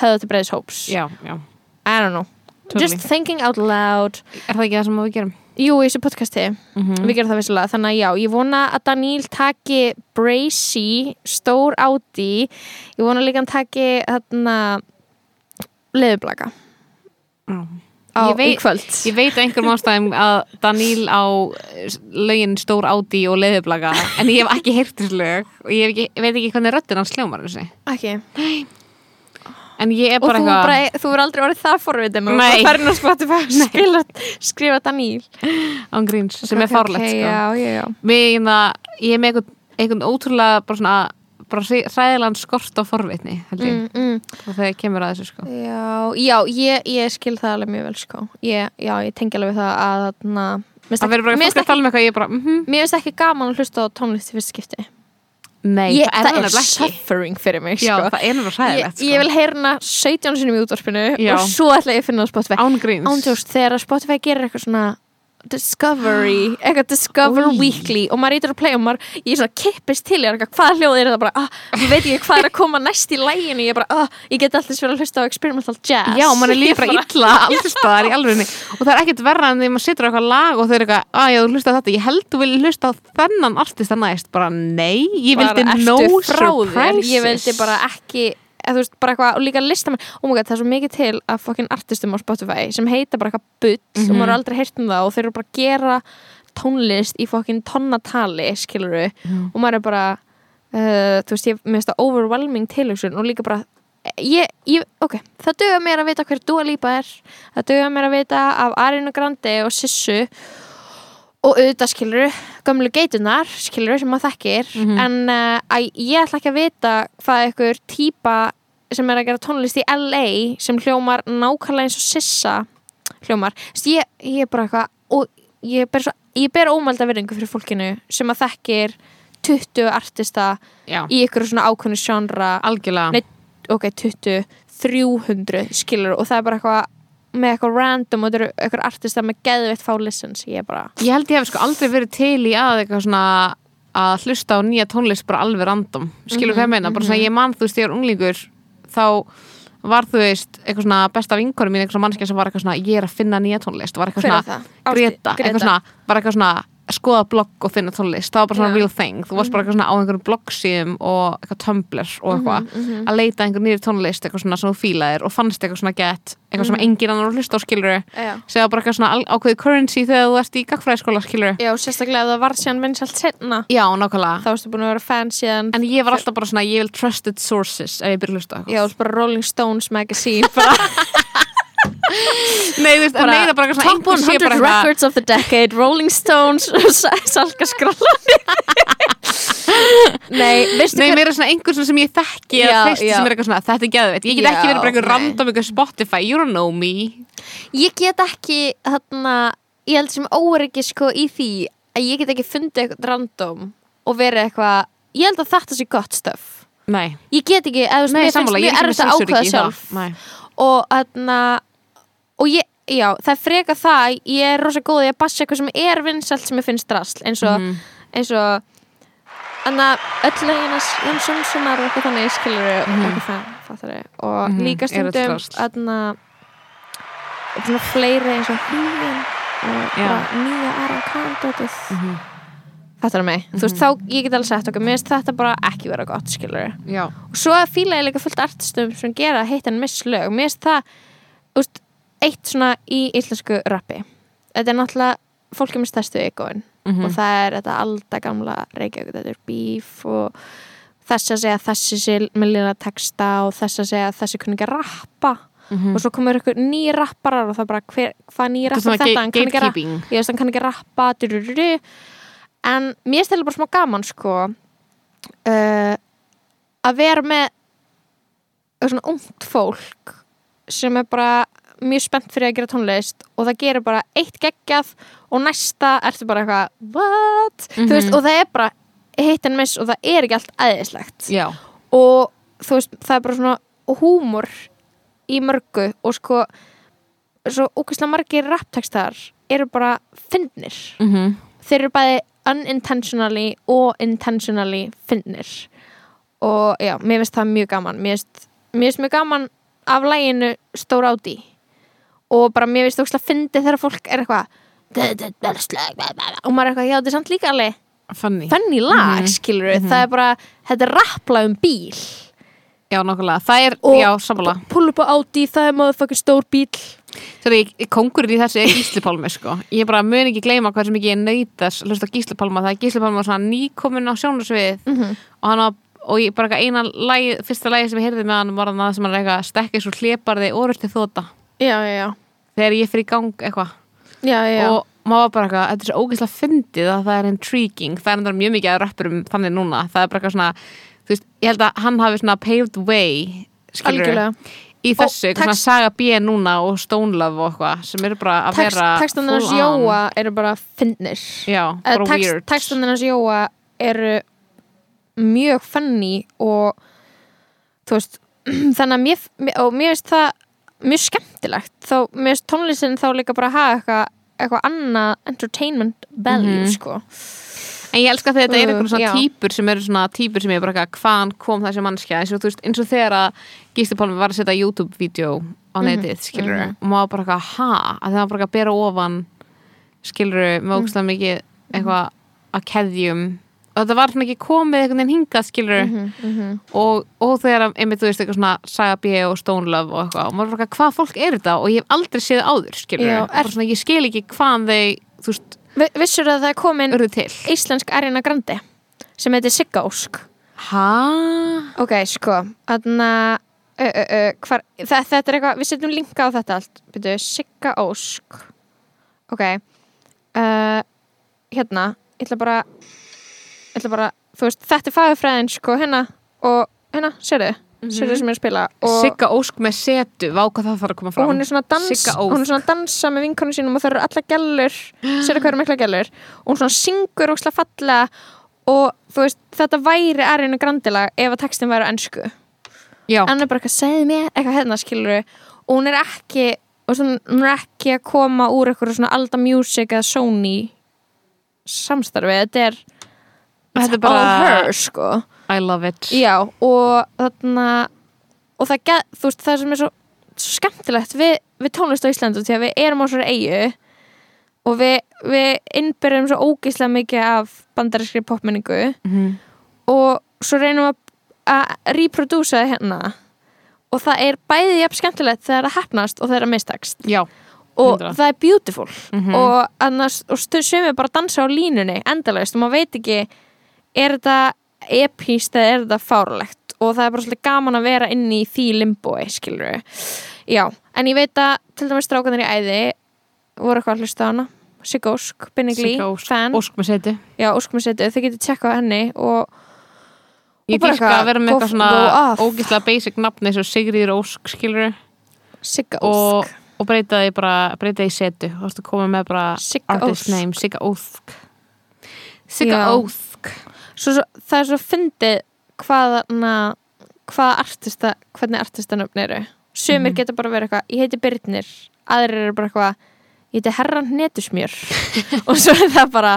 S1: höfða til breiðis hóps.
S2: Já, já.
S1: I don't know,
S2: Totally.
S1: just thinking out loud.
S2: Er það ekki það sem við gerum?
S1: jú, í þessu podcasti,
S2: Mm
S1: við gerum það vissilega þannig að já, ég vona að Daníl taki Bracy, stór Audi. Ég vona líka að hann taki þarna leðublaka
S2: Já.
S1: Á
S2: Ég veit- Ég veit einhverjum ástæðum að Daníl á eh, lögin Stór Ádi og Leðublaga en ég hef ekki heyrt þessu lög og ég, ekki, ég veit ekki hvernig röddinn hans hljómar þessi.
S1: Ekki.
S2: En ég er
S1: og
S2: bara
S1: þú,
S2: eitthvað
S1: bara, þú er aldrei orðið það forvitið og farin á Spotify að spila, skrifa Daníl
S2: án gríns sem er
S1: Ok,
S2: fárlegt
S1: ok,
S2: sko.
S1: já, já, já.
S2: Mér, ég er með einhvern ótrúlega bara svona bara hræðilegan skort á forvitni
S1: Mm, mm.
S2: og þegar kemur að þessu sko.
S1: já, já ég, ég skil það alveg mjög vel sko. ég, já, ég tengi alveg það að mér
S2: það verður bara fólk að tala um eitthvað er bara, mhm,
S1: ekki, mér finnst ekki gaman að hlusta á tónlist í fyrst skipti
S2: nei,
S1: ég,
S2: það er
S1: það er
S2: ekki
S1: suffering fyrir mig
S2: Já,
S1: sko.
S2: það er nefnilega
S1: ég,
S2: hræðilegt sko.
S1: ég vil heyrna 17 sinum í útvarpinu
S2: Já.
S1: og svo ætla ég að finna á Spotify
S2: án gríns
S1: ándjóst þegar Spotify gerir eitthvað svona Discovery, eitthvað Discover
S2: Oj.
S1: Weekly. Og maður ítur að playa og maður, ég er svona kippist til ég er eitthvað, hvað hljóð er þetta bara, ah, ég veit ekki hvað er að koma næst í læginu, ég er bara, ah, ég get alltaf svolítið að hlusta á experimental jazz.
S2: Já, mann er
S1: Ég
S2: illa alltaf staðar í alvegni og það er ekkert verra en því maður situr á eitthvað lag og þau eru eitthvað, að já, þú hlusta þetta. Ég held þú vilja hlusta á þennan artista næst bara nei, ég vildi
S1: "Ertu
S2: no
S1: frá þér?"
S2: surprises
S1: ég vildi bara ekki eða, þú veist, bara eitthvað, og líka listamenn oh my god, það er svo mikið til að fokkin artistum á Spotify sem heita bara eitthvað bull og
S2: Mhm.
S1: maður er aldrei heyrt um það og þeir eru bara að gera tónlist í fokkin tonnatali skiluru,
S2: Mhm.
S1: og maður er bara uh, þú veist, ég finnst það overwhelming tilhugsun og líka bara ég, ég, ok, það dögur mér að vita hver Dua Lipa er, það dögur mér að vita af Ariana Grande og Sissu og auðvitað skiluru gömlu geitunar skiluru sem maður þekkir
S2: Mhm.
S1: en uh, ég ætla ekki að vita hvað einhver típa sem er að gera tónlist í LA sem hljómar nákvæmlega eins og Sissa hljómar, Þess, ég, ég er bara eitthvað og ég ber, ber ómælda virðingu fyrir fólkinu sem að þekkir 20 artista
S2: Já,
S1: í ykkur svona ákveðnu sjónra
S2: algjörlega.
S1: Nei, ok, 20 300 skilur og það er bara eitthvað með eitthvað random og þetta eru eitthvað artista með geðveitt fá listens. Ég
S2: Ég held ég hef sko aldrei verið til í að eitthvað svona að hlusta á nýja tónlist bara alveg random, skilur hvað ég meina? Bara svona ég man þú veist, ég er unglingur þá var þú veist, eitthvað svona besta vinkonum mín, eitthvað mannskja sem var eitthvað svona ég er að finna nýja tónlist, var eitthvað
S1: Hver er
S2: svona
S1: það?
S2: Greta, eitthvað svona, var eitthvað svona skoða blogg og finna tónlist, það var bara svona
S1: Já.
S2: real thing. Þú varst bara eitthvað svona á einhverjum bloggsíðum og eitthvað Tumblr og eitthvað
S1: Mhm,
S2: að leita einhver nýri tónlist, eitthvað svona sem þú fílaðir og fannst eitthvað svona gett, eitthvað sem engin annar að hlusta á skiluru,
S1: Já.
S2: segja bara eitthvað svona ákveðið currency þegar þú ert í gagfræðiskóla skiluru
S1: Já, sérstaklega ef það var síðan vinsalt setna
S2: Já, nákvæmlega.
S1: Þá varstu búin að vera fan síðan
S2: En ég var alltaf bara svona, ég vil trusted sources ef ég byrja að hlusta
S1: Já, bara Rolling Stones magazine bara
S2: Nei, þú veist, að meina bara
S1: Top
S2: einhver sé
S1: 100
S2: bara eitthvað
S1: records of the decade Rolling Stones Salka skrála Nei, veistu
S2: Nei,
S1: hver
S2: meira svona einhver svona sem ég þekki eða
S1: Já,
S2: fyrsti
S1: já.
S2: sem er eitthvað svona, þetta er geðveitt Ég get
S1: Já,
S2: ekki verið bara eitthvað
S1: nei.
S2: random eitthvað Spotify, you don't know me
S1: Ég get ekki þarna, ég held sem óryggi sko í því að ég get ekki fundið eitthvað random og verið eitthvað ég held að þetta sé gott stöf
S2: Nei,
S1: ég get ekki, eða þú veist, mér finnst
S2: sammála, ég
S1: mjög
S2: er ekki
S1: erfitt að
S2: með
S1: ákveða
S2: sjálfsöryggi í það.
S1: sjálf
S2: Nei.
S1: og þarna og ég, já, það er freka það ég er rosa góð í að bassa eitthvað sem er vinsalt sem ég finnst drasl, eins og
S2: Mhm.
S1: eins og Þannig að öll leginas Jón Sonssonar og eitthvað þannig skilur og eitthvað það, fattari og
S2: Mhm,
S1: líka
S2: eru
S1: stundum og svona fleiri eins og hugin og bara nýja Aron Kahn-dótið
S2: Mhm.
S1: Fattar það mig? Þú veist, þá, ég get alveg sagt okkur mér finnst þetta bara ekki vera gott, skilur
S2: Já,
S1: og svo fíla ég líka fullt artistum sem gera heitt en miss lög. Mér finnst það, veist, eitt svona í íslensku rappi þetta er náttúrulega fólki með stærstu egoin
S2: Mhm.
S1: og það er þetta alda gamla Reykjavík, þetta er bíf og þess að segja þessi sé með lila texta og þess að segja þessi kunni ekki að rappa
S2: Mhm.
S1: og svo komur ykkur ný rapparar og það er bara hver, hvað ný
S2: Þetta
S1: rappar þetta,
S2: ga-
S1: hann kann ekki hann kann ekki að rappa durururu. en mér þetta bara smá gaman sko uh, að vera með svona ungt fólk sem er bara mjög spennt fyrir að gera tónlist og það gerir bara eitt geggjað og næsta ertu bara eitthvað what?
S2: Mhm.
S1: þú veist, og það er bara hit and miss og það er ekki allt aðeinslegt og þú veist, það er bara svona húmor í mörgu og sko svo ókvæslega margir rapptekstar eru bara fyndnir.
S2: Mhm.
S1: Þeir eru bæði unintentionally og intentionally fyndnir. Og já, mér finnst það mjög gaman. Mér finnst, mjög gaman af læginu Stór Áti og bara mér finnst ókvæslega fyndið þegar fólk er eitthvað og maður er eitthvað, já, þetta er samt líka alveg
S2: Funny.
S1: funny lag,
S2: Mhm.
S1: skilur það er bara, þetta er rappla um bíl.
S2: Já, nokkulega, það er,
S1: Og-
S2: já, sammála.
S1: pull up á Audi, það er maður stór bíl
S2: Þegar kongurinn í þessu er Gísli Pálmi sko. Ég bara mun ekki gleyma sem ekki ég nöytas hlusta á Gísli Pálma, það er Gísli Pálma var svona nýkomin á sjónasvið
S1: mm -hmm.
S2: og hann var, og ég bara eina lagi, fyrsta lagi sem ég heyrði með hann var hann að sem hann er eitthvað stekkið svo hlébarði orðurti þóta
S1: já, já, já,
S2: þegar ég fyrir í gang eitthvað. Og maður bara eitthvað, þetta er svo ógeðslega fyndið að það er intriguing, það er endur mjög mikið að rappurum þannig núna, það er bara eitthvað svona þú veist, ég held að hann hafi svona paved way skilur
S1: algjörlega.
S2: í þessu,
S1: Og
S2: svona
S1: text-
S2: saga B núna og Stone Love og eitthvað sem eru bara að
S1: Text,
S2: vera
S1: textan hans. Jóa eru bara fyndnir.
S2: Já,
S1: Eh, text, textan hans Jóa eru mjög funny og þú veist þannig að mér, og mér finnst það mjög skemmtilegt þá mér finnst tónlistin þá líka bara að hafa eitthvað eitthvað annað entertainment value
S2: Mhm.
S1: sko
S2: En ég elska þetta er
S1: Uh,
S2: einhvern svona
S1: já.
S2: típur sem eru svona típur sem ég bara eitthvað, hvaðan kom þessi mannskja eins og þú veist, eins og þegar að Gísli Pálmi var að setja YouTube-vídeó á
S1: Mhm,
S2: netið, skilur
S1: mhm.
S2: og maður bara eitthvað, ha, að það var bara eitthvað að bera ofan skilur með
S1: Mhm.
S2: ógstlega mikið eitthvað að keðjum þetta var svona ekki komið einhvern veginn hingað, skilur
S1: Mhm, mhm.
S2: og, og þegar að, einmitt, þú veist, eitthvað svona Saga B og Stone Love og eitthvað og maður bara eitthvað, hvað fólk er þetta? Og ég hef aldrei séð áður, skilur
S1: Já,
S2: bara svona, ég skil ekki hvaðan þeir, þú veist,
S1: Vi- Vissur að það er komin íslensk Ariana Grande sem heitir Sigga Ósk.
S2: Hæ?
S1: Ok, sko Þannig að þetta er eitthvað, við setjum linka á þetta allt Byrju, Sigga Ósk. Ok uh, Hérna, ég ætla bara ætla bara, veist, þetta er fagurfræðin sko, hérna, og hérna, sérðu sérðu sem er að spila og,
S2: Sigga Ósk með setu, vá hvað það þarf að koma
S1: og
S2: fram
S1: er
S2: Ósk.
S1: hún er svona að dansa með vinkonu sínum og það eru alla gælur sérðu hvað eru mikla gælur og hún svona syngur og slá fallega og veist, þetta væri Ariana Grande lag ef að textin væri ennsku
S2: Já,
S1: hann er bara eitthvað, segðu mér, eitthvað hérna skilur og hún er ekki og svona, hún er ekki að koma úr eitthvað svona Alda Music eða Sony samstarfi, þetta er
S2: þetta er
S1: all
S2: bara
S1: her sko
S2: I love it
S1: já, og þarna og það, get, veist, það sem er svo, svo skemmtilegt við, við tónlist á Íslandu því að við erum á svona eigu og við, við innbyrjum svo ógeðslega mikið af bandarískri popmenningu
S2: Mhm.
S1: og svo reynum við að reprodúsa það hérna og það er bæði jafn skemmtilegt þegar það hefnast og þegar það mistakst
S2: Já,
S1: og
S2: 100.
S1: það er beautiful
S2: Mhm.
S1: og, annars, og stu, sumir bara dansa á línunni endalaust og maður veit ekki er þetta epíst eða er þetta fárlegt og það er bara svolítið gaman að vera inn í því limboi, skilur já, en ég veit að til dæmis strákanir í æði voru eitthvað að hlusta á hana. Sigga Ósk, Binnigli,
S2: Sigga Ósk, með seti
S1: já, Ósk með setu, þau getur tjekkað henni og
S2: Ég
S1: Og eitthvað,
S2: að vera með eitthvað svona ógislega basic nafn eins og Sigriður Ósk skilur
S1: Sigga
S2: og,
S1: Ósk.
S2: og breyta því bara breyta því í setu. Og þú koma með bara
S1: Sigga
S2: artist
S1: Ósk.
S2: name, Sigga Ósk.
S1: Já.
S2: Ósk
S1: svo, svo, það er svo fyndið hvaða na, hvaða artista hvernig artistanöfn eru sumir
S2: Mhm.
S1: geta bara verið eitthvað, ég heiti Byrnir aðrir eru bara eitthvað, ég heiti Herran Netusmjör og svo er það bara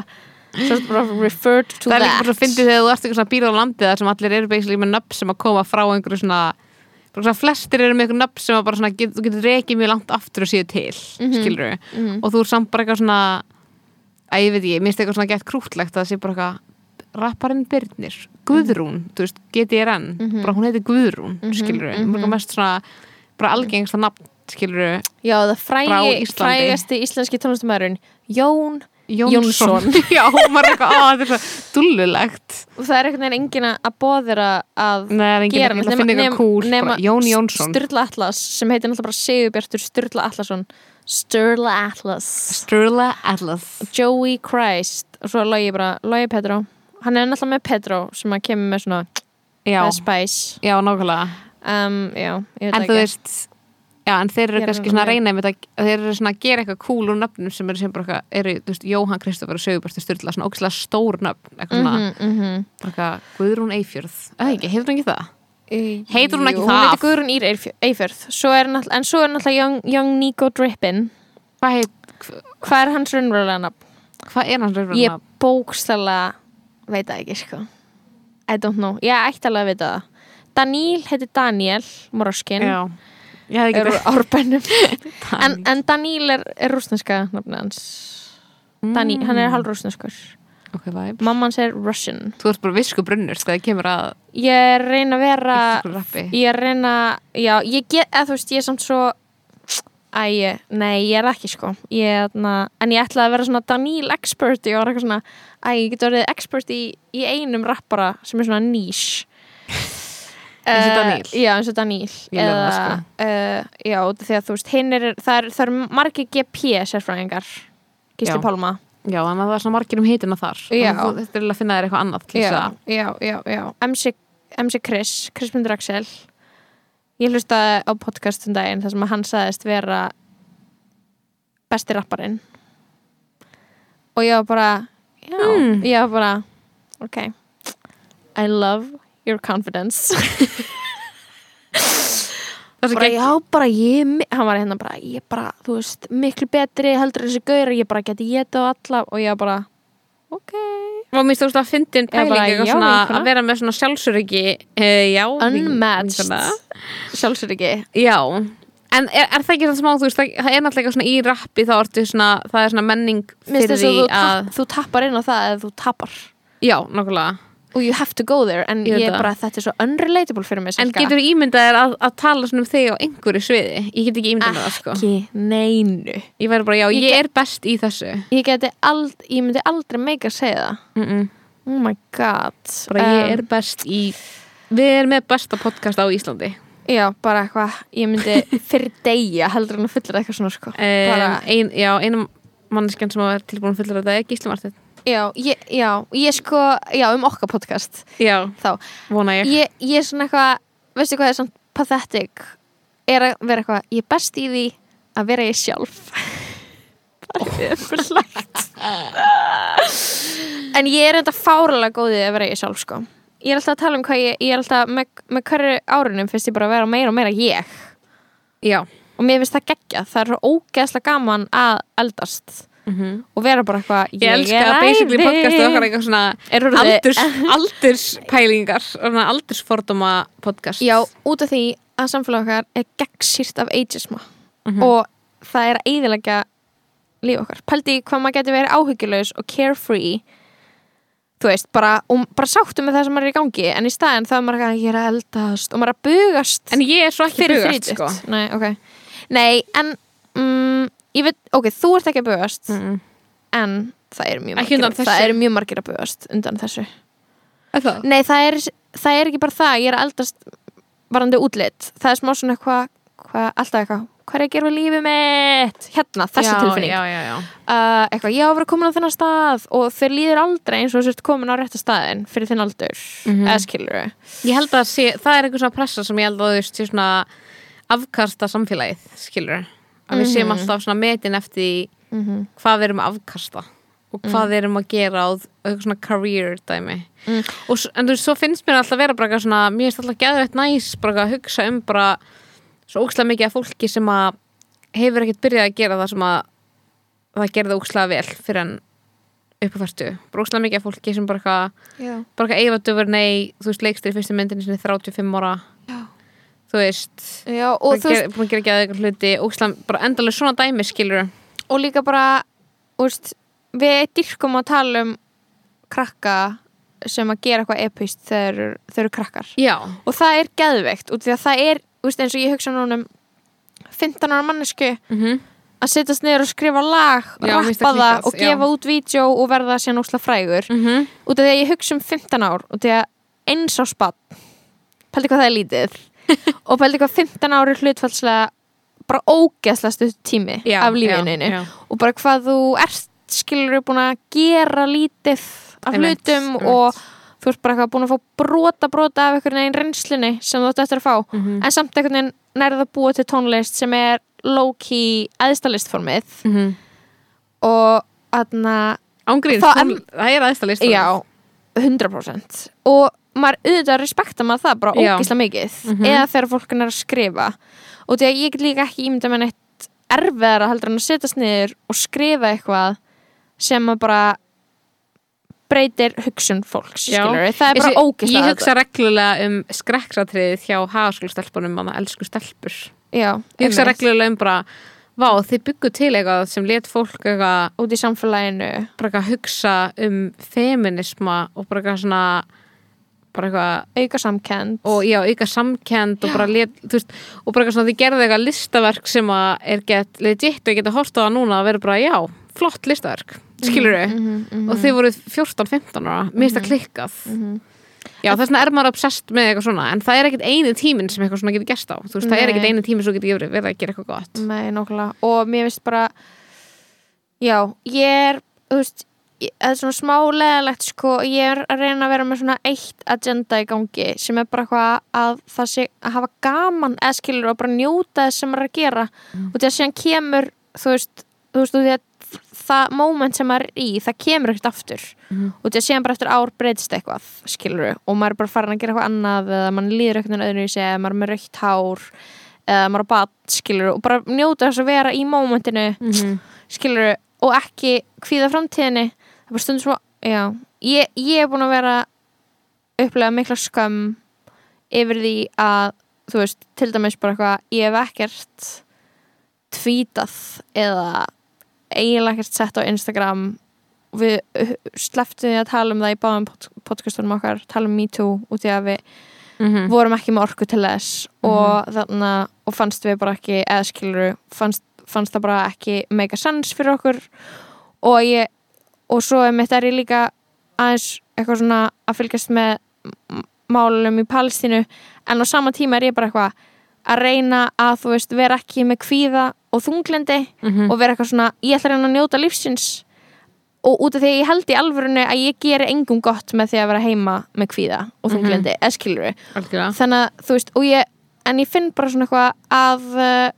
S1: er referred to
S2: Það er líka
S1: that
S2: bara að fyndi þegar þú ert eitthvað svona býr á landi þar sem allir eru basically með nöfn sem að koma frá einhverju svona flestir eru með eitthvað nöfn sem að bara svona get, þú getur reikið mjög langt aftur og síðu til mm
S1: Mhm. Mhm.
S2: og þú er samt bara eitthvað svona að ég veit ég, minnst eitthvað svona gett krútlegt að það sé bara eitthvað rapparinn Byrnir, Guðrún þú veist, GTRN,
S1: Mhm.
S2: bara hún heiti Guðrún
S1: Mhm,
S2: skilur við,
S1: mhm.
S2: mest svona bara algengsta nafn, skilur við
S1: já, það frægi, frægasti íslenski tónlistamæðurinn Jón
S2: Jónsson,
S1: Jónsson.
S2: já, maður er eitthvað, á, þetta er svo dullulegt.
S1: Og það er einhvern veginn enginn að bóðira að
S2: Nei, er
S1: gera
S2: að finna eitthvað cool bara, Jón Jónsson,
S1: Sturla Atlas sem heitir náttúrulega bara Sigurbjartur Sturla Atlasson. Sturla Atlas.
S2: Sturla Atlas.
S1: Joey Christ. Og svo logi bara, logi Pedro hann er náttúrulega með Pedro sem að kemur með svona
S2: Já,
S1: spice
S2: já, nákvæmlega
S1: um, já, ég
S2: En þú veist Já, en þeir eru
S1: Ég er
S2: kannski svona að reyna þetta, þeir eru svona að gera eitthvað cool úr nöfnum sem eru sem bara eitthvað, þú veist, Jóhann Kristoffer og Sögurbjörnstur Sturla, svona ógæslega stór nöfn, eitthvað svona,
S1: mm -hmm,
S2: bara eitthvað, Guðrún Eifjörð, eða ekki, hefur hún ekki það? Heitir hún ekki
S1: hún
S2: það?
S1: heitir Guðrún Ír Eifjörð. Svo en svo er náttúrulega Young, young Nico Drippin
S2: Hvað
S1: hvað er hans raunverulega nafn?
S2: hvað er hans
S1: ég
S2: raunverulega?
S1: bókstala veit það ekki sko. I don't know, ég ætti alveg að vita það Daniel heitir Daniel Moroskin er úr árbænum. En, en Daniel er, er rúsneska hans. Dani, hann er halvrúsneskur
S2: Ok, vibes.
S1: Mamma hans er Russian.
S2: Þú ert bara visku brunnur þegar það kemur að
S1: ég reyna að vera ég reyna, já, ég get eða þú veist, ég er samt svo Æ, nei, ég er ekki sko ég, na, en ég ætlaði að vera svona Daniel expert ég var eitthvað svona, æ, ég get orðið expert í, í einum rappara sem er svona niche
S2: Eins og
S1: Eh,
S2: Daniel?
S1: já, eins og
S2: lef það, sko.
S1: uh, já, að þú veist hinn er, það er, er margir GP sérfræðingar Gísli. Pálma
S2: Já, að það er svona margir um hitina þar þú- Þetta er að finna þér eitthvað annað
S1: já, já, já. MC, MC Chris, Chris Mundur Axel ég hlustaði á podcast um daginn þar sem hann sagðist vera besti rapparinn. Og ég var bara já,
S2: Hmm.
S1: ég var bara ok. I love your confidence. Bara já, bara ég hann var hérna bara, ég bara, þú veist miklu betri heldur þessi gaur ég bara geti geta á alla og ég var bara ok
S2: Og mér stóðst að fyndin pæling að vera með svona sjálfsöryggi uh,
S1: unmatched ekki
S2: Já, en er, er það ekki svona smá, þú veist, það, það er náttúrulega svona í rappi þá ertu svona, það er svona menning
S1: Mér
S2: fyrir
S1: finnst
S2: því
S1: þess að þú,
S2: að,
S1: tapp, þú tappar inn á það eða þú tappar
S2: já, nákvæmlega
S1: og you have to go there en
S2: Ég
S1: ég bara, þetta er svo unrelatable fyrir mig
S2: En getur ímyndað þér að, að tala svona um þig á einhverju sviði? Ég get ekki ímyndað það, sko.
S1: Ekki neinu.
S2: Ég bara, já,
S1: Ég
S2: ég,
S1: get-
S2: er best í þessu.
S1: Ég geti ald, myndi aldrei meika að segja það.
S2: Mm -mm.
S1: oh my god.
S2: Bara ég
S1: Um,
S2: er best í Við erum með besta podcast á Íslandi.
S1: Já, bara eitthvað, ég myndi fyrir degja heldur en að fullra eitthvað svona sko.
S2: Um,
S1: bara,
S2: ein, Já, einum manneskjan sem er tilbúin að fullra þetta er Gísli Martin
S1: já, ég, já, ég sko já, um okkar podcast.
S2: Já,
S1: þá,
S2: vona ég.
S1: Ég, ég er svona eitthvað veistu hvað er svona pathetic? Er að vera eitthvað, ég er best í því að vera ég sjálf. Það er fyrlægt en ég er enda fáralega góðið að vera ég sjálf sko. Ég er alltaf að tala um hvað ég, ég er alltaf með, með hverju árunum finnst ég bara að vera meira og meira ég.
S2: Já.
S1: Og mér finnst það geggja, það er svo ógeðslega gaman að eldast
S2: mm
S1: og vera bara eitthvað
S2: Ég elska að basically podcastið okkar eitthvað svona aldurs, aldurspælingar og aldursfordóma podcast
S1: já, út af því að samfélag okkar er gegnsýrt af ageisma.
S2: Mhm.
S1: og það er að eyðilegja líf okkar. Pældi hvað maður getur verið áhyggjulegs og carefree. Þú veist, bara, og bara sáttu með það sem maður er í gangi, en í staðin þá er maður að gera eldast. Og maður er að bugast
S2: En ég er svo ekki bugast sko.
S1: Nei, ok. Nei, en mm, ég veit, ok, þú ert ekki að bugast
S2: mm.
S1: en það eru mjög margir,
S2: þessu.
S1: það eru mjög margir að bugast undan þessu.
S2: Það?
S1: Nei, það er, það er ekki bara það, ég er að eldast varandi útlit, það er smá svona eitthvað hvað, alltaf eitthvað, hvað er ég að gera við lífið mitt hérna, þessi
S2: já,
S1: tilfinning
S2: já, já, já.
S1: uh, eitthvað, ég á að vera komin á þennan stað og þau líður aldrei eins og þú sért komin á rétta staðin fyrir þinn aldur,
S2: Mhm.
S1: eða skilur
S2: Ég held að sé, það er einhver svona pressa sem ég held að þú veist, afkasta samfélagið, skilur að við séum
S1: Mhm.
S2: alltaf svona metin eftir
S1: -hmm.
S2: hvað við erum að afkasta og hvað við erum að gera og eitthvað svona career dæmi
S1: Mm.
S2: og, en þú veist, svo finnst mér alltaf vera bara svona, mér finnst alltaf geðveitt næs bara að hugsa um bara svo ókslega mikið af fólki sem að hefur ekkert byrjað að gera það sem að það gerði ókslega vel fyrir en upp á færtu, bara ókslega mikið af fólki sem bara eitthvað bara eitthvað Eva Duvernay, þú veist, leikstir í fyrstu myndinni sinni 35 ára. Þú veist,
S1: já, og
S2: og
S1: þú veist,
S2: búin að gera ekki að eitthvað hluti ókslega, bara endalega svona dæmi skilur
S1: og líka bara úst, við dyrkum að tala um krakka sem að gera eitthvað epist þegar þau eru krakkar.
S2: Já,
S1: og það er því að það er, úst, eins og ég hugsa núna um 15 ára mannesku
S2: mm
S1: að setjast niður og skrifa lag
S2: Já,
S1: rappa
S2: það
S1: og gefa út vídeo og verða síðan úsla frægur.
S2: -hmm.
S1: út af því að ég hugsa um 15 ár út því að eins á spann pældi hvað það er lítið og pældi hvað 15 ár er hlutfallslega bara ógeðslega stutt tími
S2: já,
S1: af lífinu
S2: já,
S1: og bara hvað þú ert skilur búin að gera lítið af
S2: Einmitt,
S1: hlutum
S2: einmitt.
S1: og þú ert bara eitthvað búin að fá brota brota af einhvern veginn reynslunni sem þú ætti eftir að fá
S2: Mhm.
S1: en samt einhvern veginn nærða búa til tónlist sem er low-key eðstalistformið
S2: Mhm.
S1: og aðna,
S2: ángríns,
S1: Það-
S2: er aðeins að lista
S1: já 100% og maður auðvitað respekta maður það bara
S2: Já.
S1: ógislega mikið
S2: Mhm.
S1: eða þegar fólk er að skrifa. Og því að ég get líka ekki ímynda með neitt erfiðara heldur en að setjast niður og skrifa eitthvað sem að bara breytir hugsun fólks skilur það er bara
S2: Ég
S1: ógislega
S2: hugsa reglulega um skrekkratriðið hjá hagaskólastelpunum manna elsku stelpur.
S1: Já,
S2: Ég hugsa reglulega um bara Vá, þið byggu til eitthvað sem let fólk eitthvað
S1: út í samfélaginu.
S2: bara eitthvað hugsa um feminisma og bara eitthvað svona bara eitthvað
S1: auka samkend
S2: og já, auka samkend og bara let, veist, og bara eitthvað svona þið gerðu eitthvað listaverk sem að er gett legit og geta hort á það núna að vera bara já, flott listaverk, skilur þau
S1: mm -hmm,
S2: og þið voru 14-15 ára, mér finnst það klikkað.
S1: Mhm.
S2: já, þess vegna er maður obsessed með eitthvað svona en það er ekkit eini tíminn sem eitthvað svona getur gerst á. Þú veist, það er ekkit
S1: Nei.
S2: eini tíminn sem getur verið að gera eitthvað gott.
S1: Nei, nokkula og mér finnst bara já, ég er þú veist, það er svona smá leðalegt sko, ég er að reyna að vera með svona eitt agenda í gangi sem er bara eitthvað að það sé að hafa gaman eða skilur og bara njóta þess sem maður er að gera.
S2: Mm.
S1: og því að síðan kemur þú veist, þú veist, því að það moment sem maður er í, það kemur ekkert aftur.
S2: Mhm.
S1: og því að síðan bara eftir ár breytist eitthvað, skilur og maður er bara farin að gera eitthvað annað eða mann líður eitthvað öðru í sig eða maður er með raukt hár eða maður er bad, skilur og bara njóta þess að vera í momentinu
S2: mm -hmm.
S1: skilur og ekki kvíða framtíðinni það er bara stundum svo, ég, ég er búin að vera upplega mikla skömm yfir því að þú veist, til dæmis bara eitthvað ég hef ekkert tvítað eða eiginlega ekkert sett á Instagram. Við uh, sleftum því að tala um það í báðum pod podcastunum okkar, tala um Me Too út í að við
S2: Mhm.
S1: vorum ekki með orku til þess og þarna og fannst við bara ekki, eða skilur fannst, fannst það bara ekki sense fyrir okkur. Og ég og svo er mitt er ég líka aðeins eitthvað svona að fylgjast með málum í Palestínu en á sama tíma er ég bara eitthvað að reyna að þú veist vera ekki með kvíða og þunglendi
S2: Mhm.
S1: og vera eitthvað svona, ég ætla að reyna að njóta lífsins og út af því að ég held í alvörunni að ég geri engum gott með því að vera heima með kvíða og þunglendi, mm -hmm. eskilur við
S2: algjörlega
S1: þannig að þú veist, og ég en ég finn bara svona eitthvað að uh,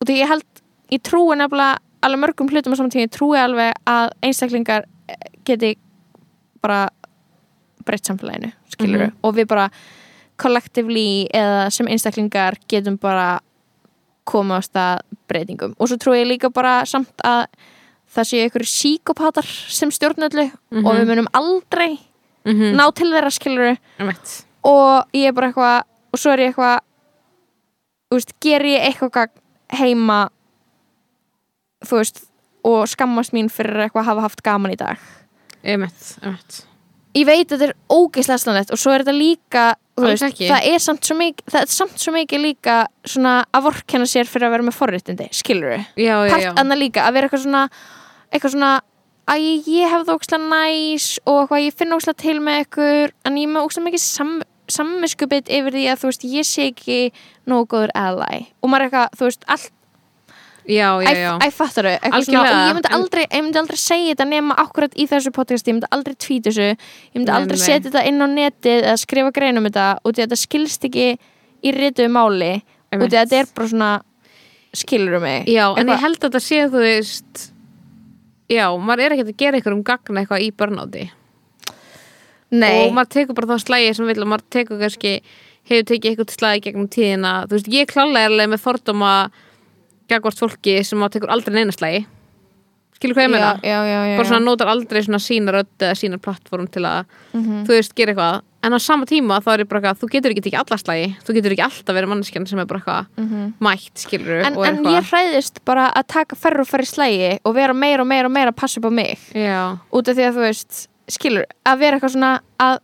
S1: og því ég held ég trúi nefnilega alveg mörgum hlutum á saman tíma, ég trúi alveg að einstaklingar eh, geti bara breytt samfélaginu, skilur
S2: Mhm.
S1: og við bara collectively eða sem einstaklingar getum bara koma á stað breytingum. Og svo trúi ég líka bara samt að það séu ykkur síkopatar sem stjórnöldu og við munum aldrei
S2: mm -hmm.
S1: ná til þeirra skilur og ég er bara eitthvað og svo er ég eitthvað ger ég eitthvað heima þú veist og skammast mín fyrir eitthvað að hafa haft gaman í dag.
S2: Emmett, emmett
S1: ég veit að þetta er ógeðslega slanlegt og svo er þetta líka veist, það er samt svo mikið það er samt svo mikið líka svona að vorkenna sér fyrir að vera með forréttindi, skilur við
S2: Já, já, já.
S1: part annað líka, að vera eitthvað svona eitthvað svona að ég, ég hef það ókslega næs og eitthvað, ég finn ókslega til með ykkur en ég með ókslega mikið sam, sammiskupið yfir því að þú veist, ég sé ekki nógu góður ally. Og maður er eitthvað, þú veist, allt
S2: já, já, já.
S1: Æ, fattar þau, og ég myndi aldrei, ég myndi aldrei segja þetta nema akkurat í þessu podcast, ég myndi aldrei tweet þessu ég myndi aldrei
S2: nei,
S1: setja þetta inn á netið eða skrifa grein um þetta að þetta skilst ekki í rituðu máli að þetta er bara svona skilur um mig?
S2: Já, en
S1: Eitthvað-
S2: ég held að þetta sé þú veist Já, maður er ekkert að gera eitthvað um gagna eitthvað í börnáti
S1: Nei,
S2: og maður tekur bara þá slægi sem vill og maður tekur kannski, hefur tekið eitthvað slægi gegnum tíðina, þú veist, ég klálega er alveg með fordóma gagvart fólki sem maður tekur aldrei neina slægi skilur hvað ég meina?
S1: já, já, já,
S2: bara svona notar aldrei svona sína rödd eða sína plattform til að,
S1: Mhm.
S2: þú veist, gera eitthvað. En á sama tíma þá er ég bara eitthvað, þú getur ekki tekið alla slægi, þú getur ekki alltaf verið manneskjan sem er bara eitthvað
S1: Mhm.
S2: mætt, skilur
S1: en, en ég hræðist bara að taka færri og færri slægi og vera meira og meira og meira að passa upp á mig. Út af því að þú veist skilur, að vera eitthvað svona að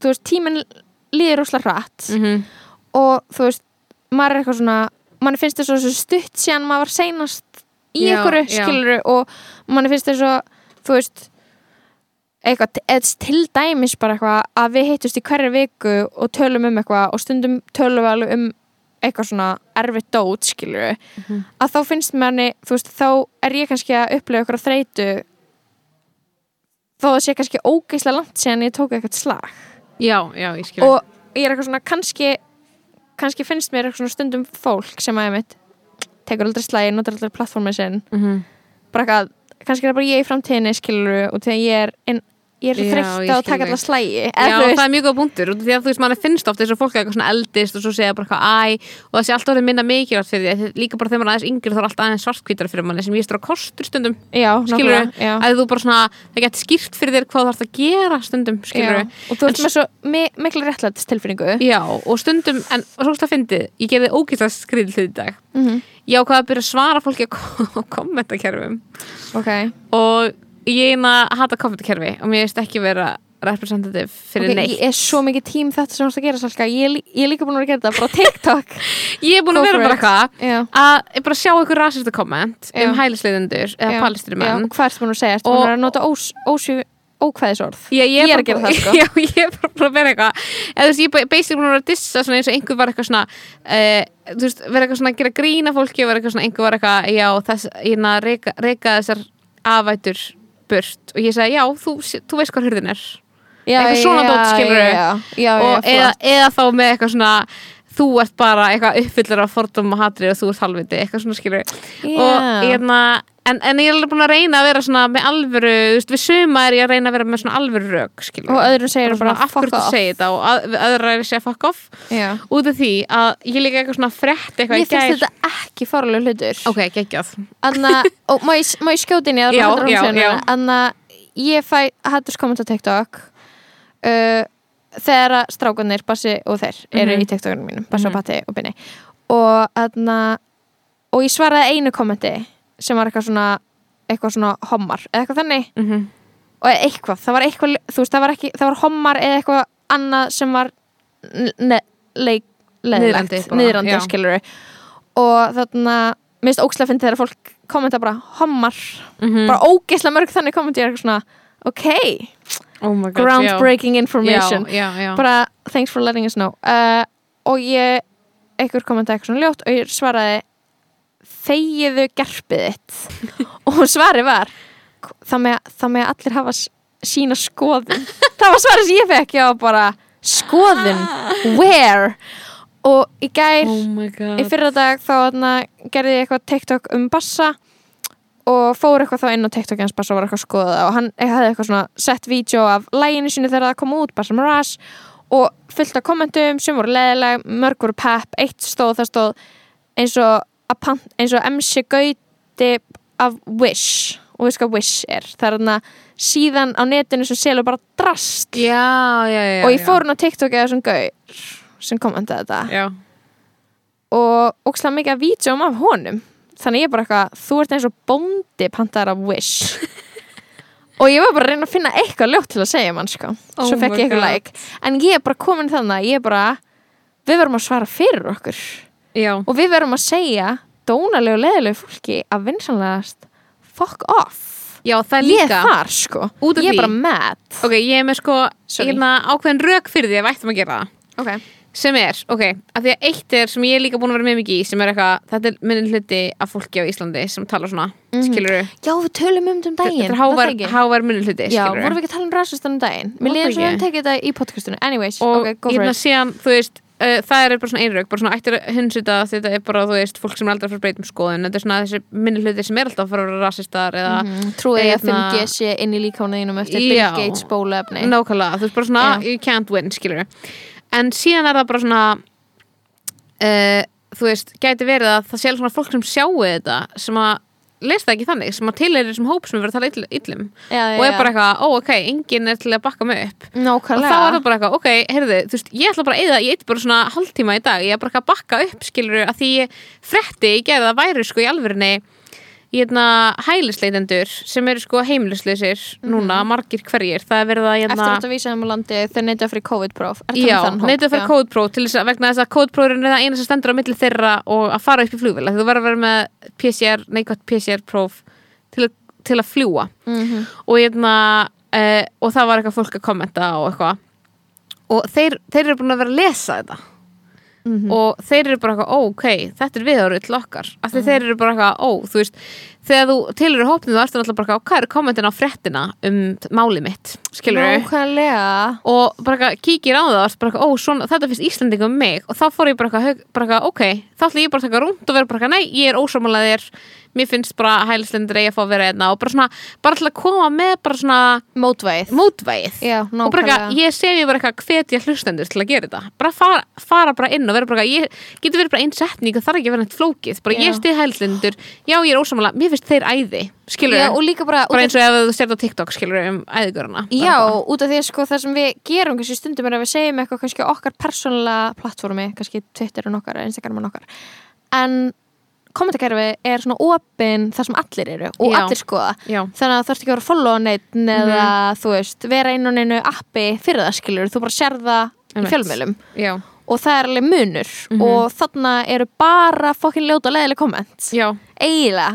S1: þú veist, tíminn líður úslega hratt
S2: mhm.
S1: og þú veist, maður er eitthvað svona mann finnst þess að stutt síðan maður var seinast í einhverju
S2: já.
S1: skilur og mann finnst þess að þú veist eitthvað, eða til dæmis bara eitthvað að við hittust í hverju viku og tölum um eitthvað og stundum tölum við alveg um eitthvað svona erfitt dót skilur
S2: Mhm.
S1: að þá finnst manni, þú veist, þá er ég kannski að upplega eitthvað þreytu þó það sé kannski ógeislega langt síðan ég tók eitthvað slag
S2: Já, já, ég skilur
S1: og ég er eitthvað svona kannski kannski finnst mér eitthvað stundum fólk sem að ég mitt tekur aldrei slægi, notar aldrei plattformið sinn
S2: Mhm.
S1: bara eitthvað, kannski er það bara ég í framtíðinni skilur og þegar ég er inn, ég er þreytt á að taka alltaf slægi
S2: Já, það er mjög góð punktur því að þú veist, manni finnst oft þess að fólk er eitthvað svona eldist og svo segja bara eitthvað æ og það sé alltaf orðið minna mikilvægt fyrir því líka bara þegar er aðeins yngri þá er alltaf aðeins svartkvítar fyrir manni sem ég stóra kostur stundum
S1: já,
S2: skilur
S1: já.
S2: að þú bara svona, það getur skýrt fyrir þér hvað þú þarfst að gera stundum, skilur
S1: Já. og þú ert með svo mi miklu réttlættis tilfinningu
S2: Já, og stundum, en svo ég
S1: Mhm.
S2: ákvaði að byrja að svara fólki á kommentakerfum
S1: ok,
S2: og ég eina að hata kommentakerfi og mér veist ekki vera representative fyrir
S1: ok,
S2: neitt.
S1: ég er svo mikið tím þetta sem þú ert að gera Salka, ég, er ég er líka búin að vera að gera þetta bara TikTok.
S2: Ég er búin að vera bara
S1: it.
S2: eitthvað að ég bara sjá ykkur rasista komment
S1: Já.
S2: um hælisleiðendur eða
S1: já,
S2: palestri
S1: já,
S2: menn
S1: og hvað ertu búin að segja, ertu
S2: Og-
S1: búin að nota ós, ósjú ókvæðisorð?
S2: Já,
S1: Ég er
S2: bara-
S1: að gera það, sko.
S2: Já, ég er bara að vera eitthvað. Eða þú veist, ég er basically búin að vera að dissa eins og einhver var eitthvað svona uh, þú veist, vera eitthvað svona að gera grína fólki og vera eitthvað svona, einhver var eitthvað já, þess, ég er að reyka þessar afætur burt og ég sagði, já, þú, þú veist hvað hurðin er
S1: já,
S2: Eitthvað svona dót, skilurðu?
S1: já, já, já,
S2: og
S1: já,
S2: eða, eða þá með eitthvað svona þú ert bara eitthvað uppfyllir af fordum og hatri og þú ert halvviti, eitthvað svona skilur og
S1: Já.
S2: hérna en, en ég er alveg búin að reyna að vera svona með alvöru þú veist, við suma er ég að reyna að vera með svona alvöru rök skilur
S1: og öðrum segir bara,
S2: hverju
S1: fuck off.
S2: og að, öðra er að segja fuck off.
S1: Já.
S2: út af því að ég líka eitthvað svona frétt eitthvað
S1: mér
S2: í gær.
S1: finnst þetta ekki fárlega hlutur.
S2: Ok, geggjað.
S1: Anna, og má ég, ég skjóti inn í
S2: Já, já, já.
S1: Anna, ég fæ hattus komment á TikTok uh, þegar að strákunir Bassi og þeir eru
S2: Mhm.
S1: í TikTokunum mínum Bassi
S2: Mhm.
S1: og Patti og Binni og, anna, og ég svaraði einu kommenti sem var eitthvað svona eitthvað svona hommar eða eitthvað þannig
S2: mm -hmm.
S1: og eitthvað, það var eitthvað þú veist, það var ekki, það var hommar eða eitthvað annað sem var leðilegt,
S2: Niðrandi bara,
S1: niðrandi
S2: já.
S1: skilur og þarna, mér finnst ókslega fyndið þegar fólk kommenta bara hommar
S2: Mhm.
S1: bara ógeðslega mörg þannig kommenti er eitthvað svona ok,
S2: oh my god,
S1: groundbreaking information.
S2: Já, já, já.
S1: bara thanks for letting us know. Uh, og ég einhver kommenta eitthvað svona ljótt og ég svaraði þegiðu gerpið þitt? Og svarið var það með, með allir hafa sína skoðun. Það var svarið sem ég fekk já bara skoðun? Where? Og í gær
S2: oh
S1: í fyrra dag þá gerði ég eitthvað TikTok um bassa og fór eitthvað þá inn á TikTok hans bassa og var eitthvað að skoða það og hann hefði eitthvað svona sett vídeo af læginu sínu þegar það kom út Bassa Maras og fullt af kommentum sem voru leðileg, mörg voru pepp eitt stóð, það stóð eins og, eins og MC Gauti af Wish og veist hvað Wish er? Það er þarna síðan á netinu sem selur bara drast.
S2: Já, já, já
S1: og ég fór hann á TikTok eða sem Gaur sem kommentaði þetta. Og ókslega mikið að vídjum af honum þannig ég bara eitthvað, þú ert eins og bóndi pantar af Wish. Og ég var bara að reyna að finna eitthvað ljótt til að segja mann sko,
S2: Oh
S1: svo fekk
S2: my
S1: ég eitthvað like. En ég er bara komin þannig að ég er bara við verum að svara fyrir okkur.
S2: Já,
S1: og við verum að segja dónalegu og leðilegu fólki að vinsanlegast fuck off.
S2: Já, það er
S1: ég er þar sko. Ég er bara mad.
S2: Ok, ég er með sko hérna, ákveðin rök fyrir því að við ættum að gera það.
S1: Ok,
S2: sem er, ok, af því að eitt er sem ég er líka búin að vera með mikið í sem er eitthvað, þetta er minni hluti af fólki á Íslandi sem tala svona, mm
S1: Mhm.
S2: skilur
S1: já við tölum um þetta um daginn
S2: þetta er
S1: var það
S2: hávær,
S1: ekki?
S2: hávær minni hluti,
S1: já,
S2: skilur
S1: vorum við ekki að tala um rasistan um daginn? Mér líður og höfum
S2: ekki?
S1: tekið þetta í podcastunum anyways,
S2: og
S1: ok, go for
S2: hérna
S1: it.
S2: síðan, þú veist uh, það er bara svona einrök, bara svona ættir að hundsita þetta er bara, þú veist, fólk sem er aldrei að fara að breyta um skoðun. Þetta er svona þessi minni hluti sem alltaf að fara að vera rasistar eða
S1: trúið ég að 5G sé inn í líkánaðinum eftir
S2: Já.
S1: Bill Gates bólefni
S2: nákvæmlega, þú veist bara svona
S1: Já.
S2: you can't win, skilur en síðan er það bara svona uh, þú veist, gæti verið að það sé svona fólk sem sjáu þetta sem að lesa ekki þannig, sem að tilheyrir þessum hóp sem er verið að tala ill, illum
S1: já, já,
S2: og er bara eitthvað, ó ok, enginn er til að bakka mig upp og
S1: nákvæmlega
S2: þá er það bara eitthvað, ok, heyrðu, þú veist, ég ætla bara að eða, ég eitt bara svona hálftíma í dag, ég er bara eitthvað að bakka upp, skilur að því ég frétti, ég gerði það væri sko í alvörinni hérna hælisleitendur sem eru sko heimilisleisir núna, margir hverjir, það er verið að
S1: eftir
S2: hérna,
S1: þetta vísa þeim á landi þeir neita fyrir COVID-próf.
S2: Já, að fara kódpróf til þess að vegna þess að kódprófurinn er það eina sem stendur á milli þeirra og að fara upp í flugvél þú verður að vera með PCR, neikvægt PCR-próf til, að- til að fljúa
S1: Mhm.
S2: og, hérna, uh, og það var eitthvað fólk að kommenta og eitthvað. Og þeir, þeir eru búin að vera að lesa þetta
S1: Mhm.
S2: og þeir eru bara eitthvað, ó, ok, þetta er viðhórið til okkar, af því þeir eru bara eitthvað ó, þú veist, þegar þú til eru hópnið þú ertu náttúrulega bara hvað eru kommentin á fréttina um málið mitt, skilur
S1: nákvæmlega.
S2: Og bara kíkir á það og bara eitthvað, ó, svona, þetta finnst Íslandingum um mig. Og þá fór ég bara bara ok, þá ætla ég bara að taka rúnd og vera bara nei, ég er ósámála þér mér finnst bara hælislendur eigi að fá að vera hérna og bara svona, bara til að koma með bara svona
S1: mótvæð
S2: mótvægið.
S1: Já,
S2: og bara eitthvað, ég segi bara eitthvað hvetja hlustendur til að gera þetta, bara fara, fara bara inn og vera bara, eitthvað, ég getur verið bara einn setning og þarf ekki að vera neitt flókið, bara
S1: Já.
S2: ég stið hælislendur já, ég er ósámála, mér finnst þeir æði skilur
S1: líka bara,
S2: bara eins og ef þú stjórn á TikTok skilur um æðugurina
S1: Já, út af því sko það sem við gerum kannski stundum er að við segjum eitthvað kannski okkar persónulega plattformi, kannski Twitter og okkar, Instagram og okkar en kommentakerfi er svona opin þar sem allir eru og
S2: Já.
S1: allir skoða.
S2: Já,
S1: þannig að þú þarfst ekki að vera að followa neitt eða þú veist, vera inn á neinu appi fyrir það skilur, þú bara sér það í fjölmjölum
S2: já,
S1: og það er alveg munur. Og þarna eru bara fokkin ljóta leðileg komment eiginlega.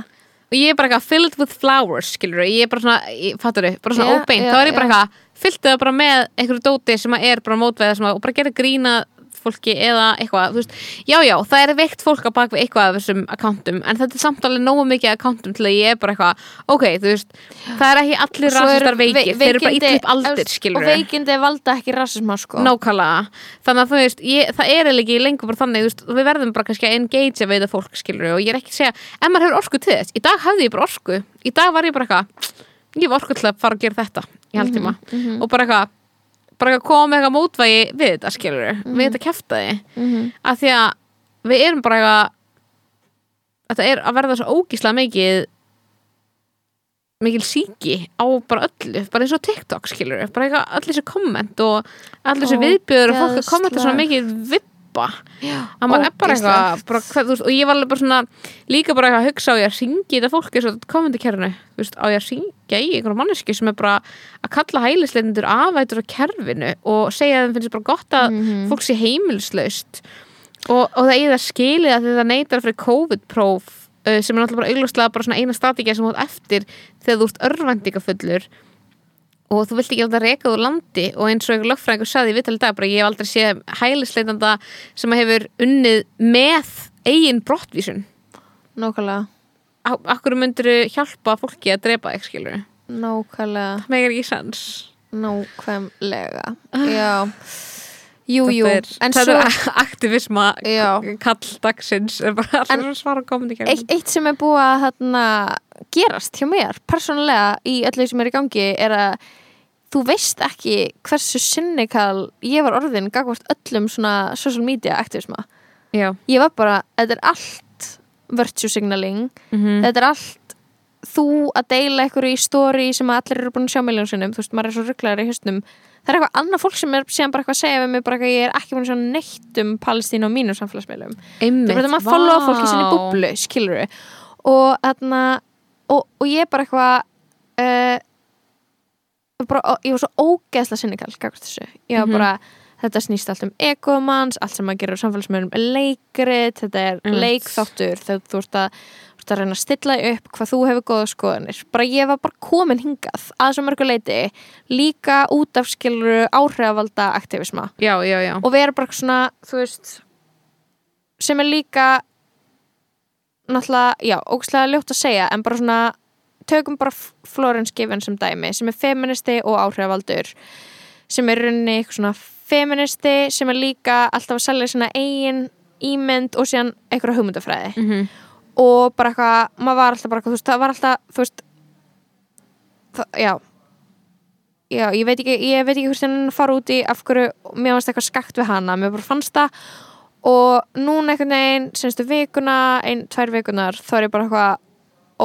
S2: Og ég er bara eitthvað filled with flowers skilur ég er bara svona, fattur þau, bara svona
S1: Já,
S2: óbeint,
S1: já,
S2: þá er ég bara eitthvað fylltu það bara með einhverju dóti sem er bara mótveða og bara gera grína fólki eða eitthvað, þú veist, já já það er veikt fólk á bakvið eitthvað af þessum akkántum en þetta er samt alveg nógu mikið akkántum til að ég er bara eitthvað, ok, þú veist það er ekki allir rasistar veikir
S1: vei-
S2: þeir eru bara
S1: veikindi-
S2: upp aldir, skilur
S1: og veikindi valda ekki rasisma sko.
S2: Nákvæmlega, þannig að þú veist ég, það er ekki lengur bara þannig þú veist, við verðum bara kannski að engagea við það fólk skilur og ég er ekki að segja, ef maður hefur orku til þess í dag hafði ég bara orku, í dag var ég bara eitthvað ég hef orku til að fara að gera þetta í haldtíma og bara eitthvað bara að koma með eitthvað mótvægi við þetta skilur við þetta kæftaði
S1: Mhm.
S2: að því að við erum bara eitthvað þetta er að verða svo ógíslega mikið mikil síki á bara öllu bara eins og TikTok skilur bara eitthvað allir þessi komment og allir þessi viðbjöður og fólk að kommenta svona mikið vippa Að maður er bara eitthvað bara, hvað, veist, og ég var alveg bara svona líka bara að hugsa á ég að ringi þetta fólk eins og þú veist, á ég að ringja í einhverjum manneski sem er bara að kalla hælisleitindur afætur á kerfinu og segja að þeim finnst bara gott að
S1: Mhm.
S2: fólk sé heimilslaust og, og það er það skilið að þetta neytar fyrir COVID-próf uh, sem er náttúrulega bara auglustlega bara svona eina strategið sem átt eftir þegar þú ert örvendingafullur og þú vilt ekki alltaf reka úr landi og eins og einhver lögfræðingur sagði í vital dag bara ég hef aldrei séð hælisleitanda sem hefur unnið með eigin brottvísun.
S1: Nákvæmlega.
S2: Akkur myndir hjálpa fólki að drepa þig skilur
S1: nákvæmlega.
S2: Það megar ekki sens.
S1: Nákvæmlega. Já. Jú, jú,
S2: Þetta er, er aktivisma
S1: Já.
S2: kall dagsins er bara
S1: En-
S2: allir að svara komandi
S1: eitt, eitt sem er búið að þarna, gerast hjá mér persónulega í öllu sem er í gangi er að þú veist ekki hversu sinnikal ég var orðin gagvart öllum svona social media aktivisma
S2: Já.
S1: Ég var bara, þetta er allt virtue signaling,
S2: mm
S1: þetta er allt þú að deila eitthvað í story sem allir eru búin að sjá miljón sinnum, þú veist, maður er svo rugglegar í hausnum. Það er eitthvað annað fólk sem er síðan bara eitthvað að segja við mig bara eitthvað, ég er ekki búin að sjá neitt um Palestínu og mínu samfélagsmiðlum.
S2: Einmitt,
S1: þú veist, maður followa fólki sinni í búblu, skilur og þarna og, og ég bara eitthvað uh, bara, ég var svo ógeðslega sinnikal gagvart þessu, ég var
S2: Mhm.
S1: bara þetta snýst allt um egomanns, allt sem maður gerir á samfélagsmiðlum er leikrit, þetta er
S2: Einmitt.
S1: leikþáttur þegar þú ert að að reyna að stilla upp hvað þú hefur góða skoðanir bara ég var bara komin hingað að svo mörgu leiti líka út af skiluru áhrifvalda aktivisma
S2: já, já, já
S1: og vera bara svona, þú veist sem er líka náttúrulega, já, ógæslega ljótt að segja en bara svona, tökum bara Florence Given sem dæmi, sem er feministi og áhrifvaldur sem er runni eitthvað svona feministi sem er líka alltaf að selja svona eigin ímynd og síðan eitthvað hugmyndafræði.
S2: Mm -hmm.
S1: og bara eitthvað, maður var alltaf bara, þú veist, það var alltaf, þú veist það, já. Já, ég veit ekki, ég veit ekki hvort henni fara út í af hverju, mér fannst eitthvað skakt við hana, mér bara fannst það. Og núna einhvern veginn, semstu vikuna ein, tvær vikunar, þá er ég bara eitthvað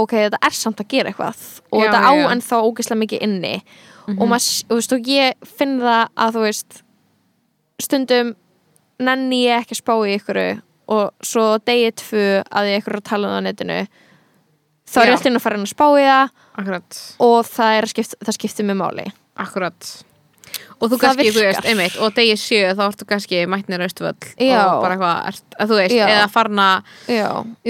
S1: ok, þetta er samt að gera eitthvað og
S2: Já,
S1: þetta á
S2: já.
S1: ennþá ógeðslega mikið inni. Og maður, þú veist, og ég finn það að þú veist stundum nenni ég ekki að spá í ykkur og svo degi tvö að ég ykkur er að tala um það á netinu þá er ég alltaf inn að fara inn að spá í það
S2: akkurat,
S1: og það, er að skipt, það skiptir mig máli.
S2: Akkurat og þú kannski, þú veist, einmitt og degi sjö þá ertu kannski mætnir austvöll
S1: Já.
S2: og bara eitthvað, þú veist,
S1: Já.
S2: eða farna í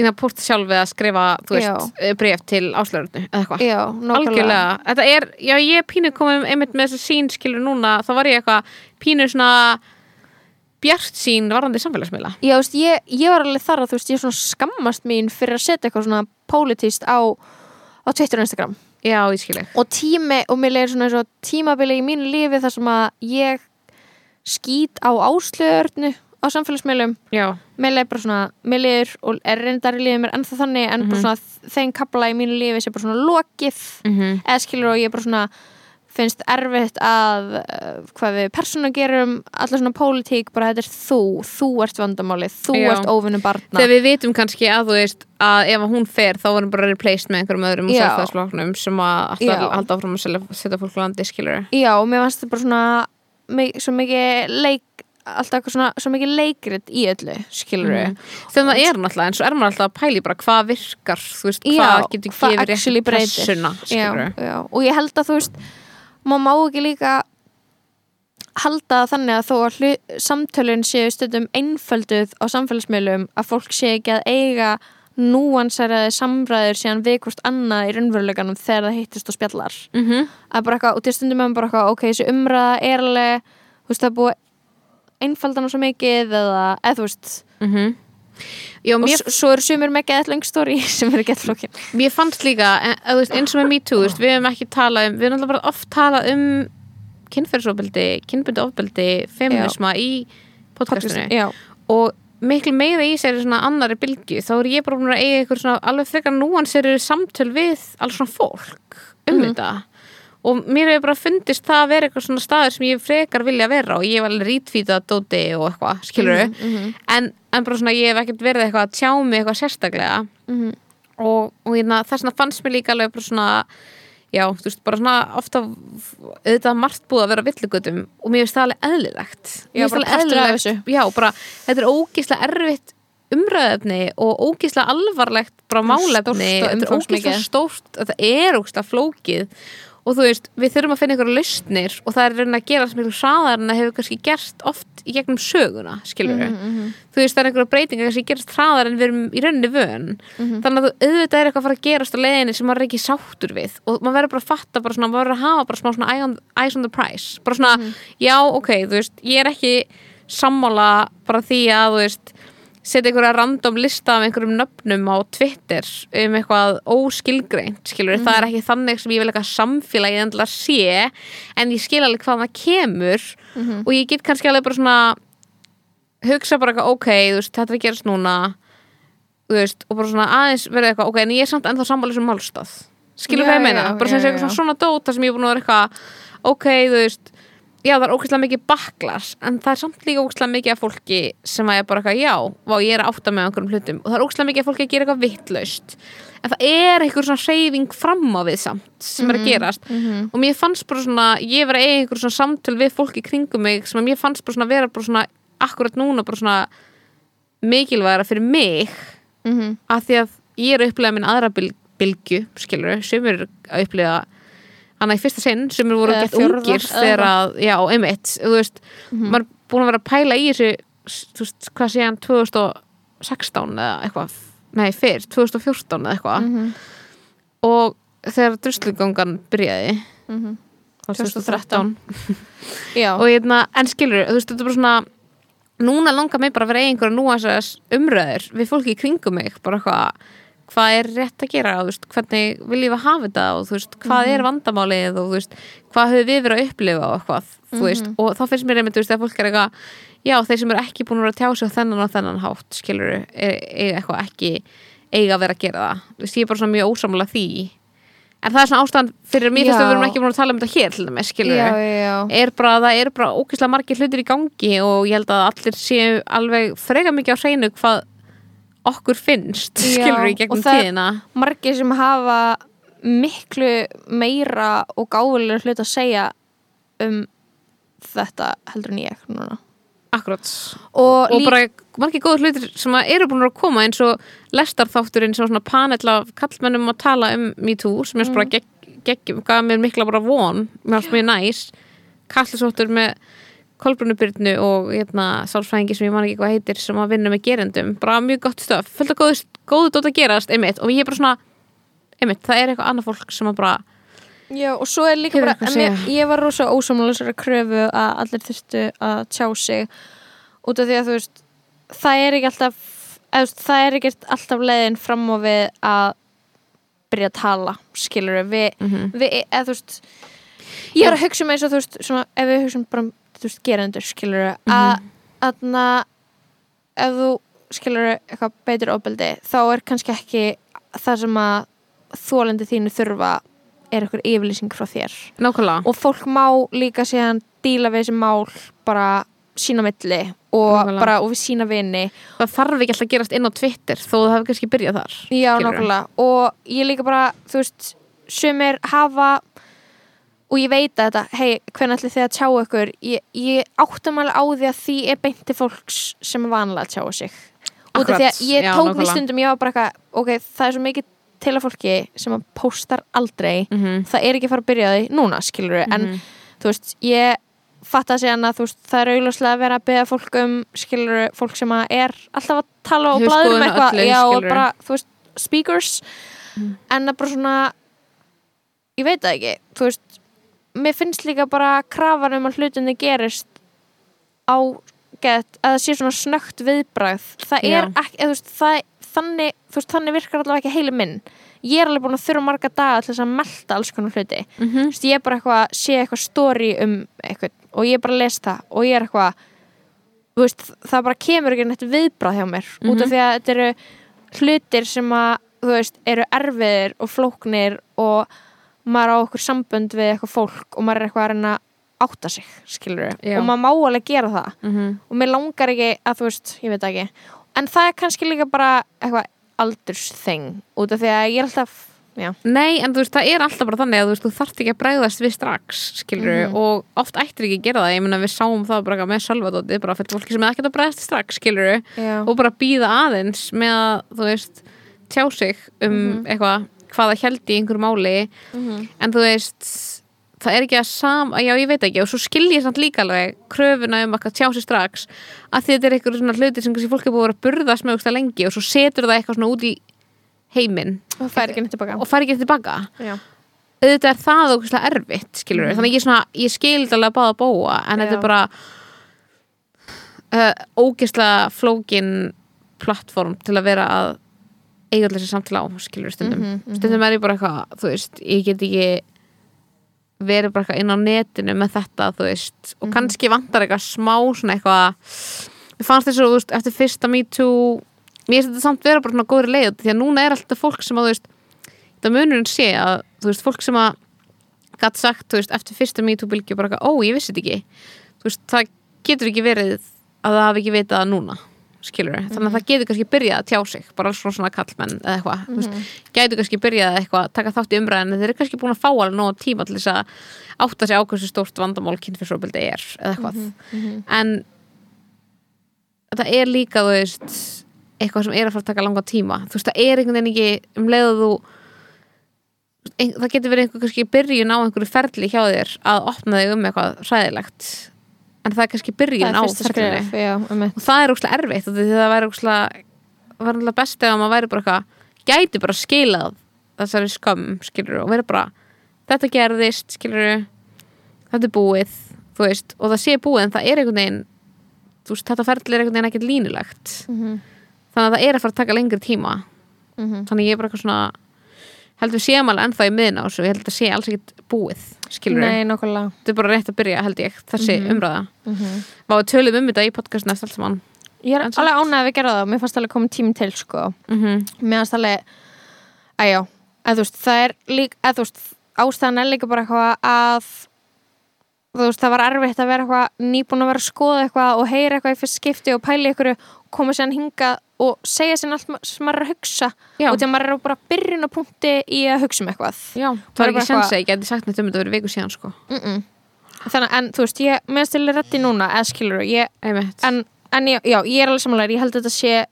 S2: það púrt sjálf að skrifa, þú veist,
S1: Já.
S2: bref til áslöðurnu, eða eitthvað. Algjörlega, þetta er, já ég pínu komið einmitt með þessu sín skilur núna þá var ég eitthvað pínu svona bjart sín varandi samfélagsmiðla.
S1: Já, þú veist, ég, ég var alveg þar að þú veist, ég svona skammast mín fyrir að setja eitthvað svona pólitíst á, á Twitter og Instagram
S2: Já, ég skil ég
S1: og tími, og mér leiðir svona eins og tímabili í mínu lífi þar sem að ég skýt á áslöðurnu á samfélagsmiðlum.
S2: Já,
S1: mér leiðir bara svona, mér leiðir og er reyndar í lífið mér ennþá þannig en bara svona þeim kapla í mínu lífi sem bara svona lokið.
S2: Mhm.
S1: eða skilur og ég bara svona finnst erfitt að uh, hvað við persóna gerum allar svona pólitík, bara þetta er þú þú ert vandamálið, þú
S2: Já.
S1: ert óvinnum barna
S2: þegar við vitum kannski að þú veist að ef hún fer þá varum bara replaced með einhverjum öðrum
S1: Já.
S2: sjálfstæðsflokknum sem að alltaf
S1: Já.
S2: halda áfram að setja fólk á landi skilur
S1: Já, og mér fannst þetta bara svona svo mikið leik alltaf eitthvað svona, svo mikið leikrit í öllu skilur við
S2: Mhm. þegar það er náttúrulega, en svo er maður alltaf að pæli bara hvað virkar, þú veist,
S1: Já,
S2: hvað getur
S1: hvað
S2: gefið rétt pressuna
S1: já,
S2: skilur
S1: já. og ég held að þú veist maður má ekki líka halda þannig að þó að samtölun séu stundum einfölduð á samfélagsmiðlum að fólk sé ekki að eiga núansæraði samræður síðan við hvort annað í raunveruleganum þegar það hittist og spjallar
S2: mm -hmm.
S1: að bara eitthvað, og til stundum er maður bara eitthvað ok, þessi umræða er alveg þú veist það er búið einfaldana svo mikið eða, eða þú veist
S2: Já,
S1: og
S2: mér
S1: s- svo eru sumir með geðlöng stóri sem eru geðlókin
S2: Mér fannst líka, en, að, veist, eins og með MeToo, veist, við hefum ekki talað um, við hefum alltaf bara oft talað um kynferðsofbeldi, kynbundi ofbeldi, feminisma í podcastinu.
S1: Já,
S2: og miklu meira í sér svona annari bylgju, þá er ég bara búin að eiga eitthvað svona alveg frekar núansir samtöl við alls svona fólk um
S1: Mhm.
S2: þetta. Og mér hefur bara fundist það að vera eitthvað svona staður sem ég frekar vilja vera og ég hef alveg rítfýta dóti og eitthvað, skilur
S1: Mhm, mhm,
S2: en, en bara svona ég hef ekkert verið eitthvað að tjá mig eitthvað sérstaklega.
S1: Mhm.
S2: og, og hérna, þess vegna fannst mér líka alveg bara svona já, þú veist, bara svona ofta auðvitað margt búið að vera villugutum og mér finnst það alveg eðlilegt. Mér finnst
S1: bara
S2: alveg eðlilegt. já, bara, þetta er ógíslega erfitt umræðefni og ógíslega alvarlegt bara málefni, þetta er ógíslega stórt þetta er ógíslega flókið og þú veist, við þurfum að finna ykkur lausnir og það er raunin að gera sem ykkur hraðar en það hefur kannski gerst oft í gegnum söguna skilur
S1: Mhm, mhm,
S2: þú veist það er einhverja breytingar sem gerast hraðar en við erum í rauninni vön
S1: mhm.
S2: þannig að þú auðvitað er eitthvað að fara að gerast á leiðinni sem maður er ekki sáttur við og maður verður bara að fatta bara svona, maður verður að hafa bara smá svona eye on, eyes on the price bara svona,
S1: Mhm.
S2: já ok, þú veist ég er ekki sammála bara því að þú veist setja einhverja random lista af einhverjum nöfnum á Twitter um eitthvað óskilgreint skilur,
S1: Mhm.
S2: það er ekki þannig sem ég vil eitthvað samfélagi endilega sé en ég skil alveg hvað það kemur
S1: Mhm.
S2: og ég get kannski alveg bara svona hugsa bara eitthvað, ok, veist, þetta er að gerast núna veist, og bara svona aðeins verið eitthvað, ok, en ég er samt ennþá sammáli sem málstað skilur hvað ég meina, bara sem eitthvað svona dóta sem ég er búin að vera eitthvað ok, þú veist, já það er ógæslega mikið baklas, en það er samt líka ógæslega mikið af fólki sem að ég bara eitthvað, já vá, ég er að átta með einhverjum hlutum og það er ógæslega mikið af fólki að gera eitthvað vittlaust en það er einhver svona hreyfing fram á við samt sem er að gerast
S1: Mhm.
S2: og mér fannst bara svona, ég var að eiga einhver svona samtöl við fólki kringum mig sem að mér fannst bara svona vera bara svona akkurat núna bara svona mikilvægara fyrir mig
S1: Mhm.
S2: að því að ég er að upplega minn aðra byl, bylgju, skilur sem er að upplega hana í fyrsta sinn sem er voru gett ungir þegar að, já, einmitt þú veist,
S1: Mhm.
S2: maður er búin að vera að pæla í þessu þú veist, hvað sé hann 2016 eða eitthvað nei fyrr, 2014 eða eitthvað
S1: Mhm.
S2: og þegar druslugangan byrjaði
S1: Mhm.
S2: 2013
S1: Já,
S2: og hérna, en skilur, þú veist, þetta er bara svona núna langar mig bara að vera einhverja núansæðas umröður við fólki í kringum mig bara hvað, hvað er rétt að gera og hvernig viljum við hafa þetta og veist, hvað er vandamálið og veist, hvað höfum við verið að upplifa og eitthvað, þú veist, og þá finnst mér einmitt, að fólk er eitthvað, já, þeir sem eru ekki búin að tjá sig á þennan og þennan hátt skilur, eiga eitthvað ekki eiga að vera að gera það, ég er bara svona mjög ósamlega því. En það er svona ástand fyrir mér
S1: Já.
S2: að við erum ekki búin að tala um þetta hér til dæmis, skilur er bara, það er bara ógeðslega margir hlutir í gangi og ég held að allir séu alveg freka mikið á hreinu hvað okkur finnst,
S1: Já,
S2: skilur í gegnum
S1: og það-
S2: tíðina.
S1: margir sem hafa miklu meira og gáfulega hlut að segja um þetta heldur en ég núna.
S2: Akkurat,
S1: og,
S2: og bara margir góður hlutir sem eru búin að koma eins og lestarþátturinn sem svona panel af kallmennum að tala um MeToo sem er
S1: Mm.
S2: bara gegg, gegg, gaf mér mikla bara von mér varst mjög næs. Kallisóttur með Kolbrunubyrnu og hérna, sálfræðingi sem ég man ekki hvað heitir sem að vinna með gerendum, bara mjög gott stöf fullt af góðu, góðu dótt að gerast, einmitt. Og ég er bara svona, einmitt, það er eitthvað annað fólk sem að bara,
S1: já, og svo er líka bara
S2: að
S1: ég, ég var rosa ósamlega kröfu að allir þurftu að tjá sig. Út af því að þú veist það er ekki alltaf veist, það er ekki alltaf leiðin fram á við að byrja að tala skilur við,
S2: mm
S1: við eða þú veist ég er að hugsa um eins og þú veist svona, ef við hugsa um bara um, þú veist, gerendur skilur að aðna ef þú skilur eitthvað beitur ofbeldi þá er kannski ekki það sem að þólendi þínu þurfa er eitthvað yfirlýsing frá þér.
S2: Nákvæmlega.
S1: Og fólk má líka síðan díla við þessi mál bara sína milli og
S2: Nákvæmlega.
S1: bara og við sína vini.
S2: Það þarf ekki alltaf að gerast inn á Twitter þó það hefur kannski byrjað þar
S1: Já, nákvæmlega. Og ég líka bara, þú veist sumir hafa og ég veit að þetta, hei, hvernig ætli þið að tjá ykkur? Ég, ég áttum alveg á því að því er beint til fólks sem er vanlega að tjá sig. Út af því
S2: Akkurat,
S1: að ég
S2: já,
S1: tók
S2: nákvæmlega.
S1: stundum ég var bara eitthvað, ok, það er svo mikið til að fólki sem að póstar aldrei.
S2: Mm -hmm.
S1: það er ekki að fara að byrja því núna, skilur en
S2: Mhm.
S1: þú veist, ég fatt að segja að þú veist, það er augljóslega að vera að beða fólk um, skilur, fólk sem að er alltaf að tala og blæður um eitthvað. Já, og bara, mér finnst líka bara krafan um að hlutinni gerist á get, að það sé svona snögt viðbragð það
S2: Já.
S1: er ekki, eða, þú veist, það, þannig, veist, þannig virkar allavega ekki heili minn ég er alveg búin að þurfa marga daga til þess að melta alls konar hluti
S2: Mm
S1: Þú veist, ég er bara eitthvað, sé eitthvað story um eitthvað og ég er bara að lesa það og ég er eitthvað það bara kemur ekki neitt viðbrað hjá mér út af
S2: Mhm.
S1: því að þetta eru hlutir sem að þú veist, eru erfiðir og flóknir og maður á okkur sambönd við eitthvað fólk og maður er eitthvað að reyna að átta sig, skilur
S2: Já.
S1: og maður má alveg gera það
S2: -hmm.
S1: og mér langar ekki að þú veist, ég veit ekki en það er kannski líka bara eitthvað aldursþing út af því að ég er alltaf já,
S2: Nei, en þú veist, það er alltaf bara þannig að þú veist, þú þarft ekki að bregðast við strax, skilur
S1: Mhm.
S2: og oft ættir ekki að gera það, ég meina við sáum það bara með sölvadótið, bara fyrir fólki sem er ekkert að bregðast strax, skilur
S1: já.
S2: og bara býða aðeins með að, þú veist, tjá sig um
S1: Mhm.
S2: eitthvað, hvað það held í einhverju máli,
S1: Mhm.
S2: en þú veist það er ekki að sam, já ég veit ekki og svo skil ég samt líka alveg kröfuna um að tjá sig strax, að þetta er eitthvað svona hluti sem fólk er búið að að burðast með ógeðslega lengi og svo setur það eitthvað svona út í heiminn.
S1: Og er ekki neitt tilbaka
S2: og fær auðvitað er það ógeðslega erfitt skilur
S1: Mhm.
S2: þannig ég, ég skil þetta alveg báða bóa en þetta er bara uh, ógeðslega flókin plattform til að vera að eiga allir þessi samtala á skilur stundum
S1: Mhm, mhm.
S2: stundum er ég bara eitthvað þú veist, ég get ekki verið bara eitthvað inn á netinu með þetta þú veist, og
S1: Mhm.
S2: kannski vantar eitthvað smá svona eitthvað mér fannst þess að þú veist, eftir fyrsta me too mér finnst þetta samt vera bara svona góðri leið því að núna er alltaf fólk sem að þú veist það munurinn sé að þú veist, fólk sem að gætt sagt, þú veist, eftir fyrsta me too bylgju bara eitthvað, ó, ég vissi þetta ekki þú veist, það getur ekki verið að það hafi ekki vitað núna skilur þannig að það getur kannski byrjað að tjá sig bara svona svona kallmenn eða eitthvað þú veist, gætu kannski byrjað að eitthvað taka þátt í umræðinu þeir eru kannski búin að fá alveg nóg tíma til þess að átta sig á hversu stórt vandamál kynfyrsofbildi er eða eitthvað. En það er líka þú veist eitthvað sem er að fara að taka langa tíma. Þú veist það er einhvern veginn ekki um leið að þú ein, það getur verið einhver kannski byrjun á einhverju ferli hjá þér að opna þig um eitthvað hræðilegt en það er kannski byrjun á
S1: skref já, um
S2: og það er óslega erfitt því það væri alltaf best ef maður væri bara eitthvað gæti bara skilað þessari skömm skilur og verið bara þetta gerðist skilur þetta er búið veist, og það sé búið en það er einhvern veginn veist, þetta ferli er einhvern veginn ekkert línulegt
S1: Mhm.
S2: þannig að það er að fara að taka lengri tíma
S1: Mhm.
S2: þannig ég er bara eitthvað svona heldur við séum alveg ennþá í miðna á þessu? Ég held að það sé alls ekkert búið skilur
S1: Nei, nokkulega
S2: þetta er bara rétt að byrja held ég þessi
S1: Mhm.
S2: umræða.
S1: Mhm.
S2: Vá, við tölum um þetta í podcastinu eftir allt saman.
S1: Ég er
S2: En samt-
S1: alveg ánægð að við gera það. Mér fannst alveg komið tím til sko.
S2: Mm.
S1: Mér fannst alveg Æjá, eða þú veist, það er líka eða þú veist, ástæðan er líka bara eitthvað að þú veist, það var erfitt að vera eitthvað nýbúin að vera að skoða eitthvað og heyra eitthvað í fyrst skipti og pæli ykkur og koma sér hinga og segja sér allt sem maður er að hugsa.
S2: Já.
S1: og þegar maður er bara byrjun á punkti í að hugsa um eitthvað.
S2: Já, það var ekki
S1: eitthvað-
S2: sens að ég geti sagt neitt um þetta fyrir viku síðan sko.
S1: Mm -mm. Þannig, en þú veist, ég meðast til reddi núna eða skilur, ég, en, en já, já, ég er alveg samanlega, ég held að þetta sé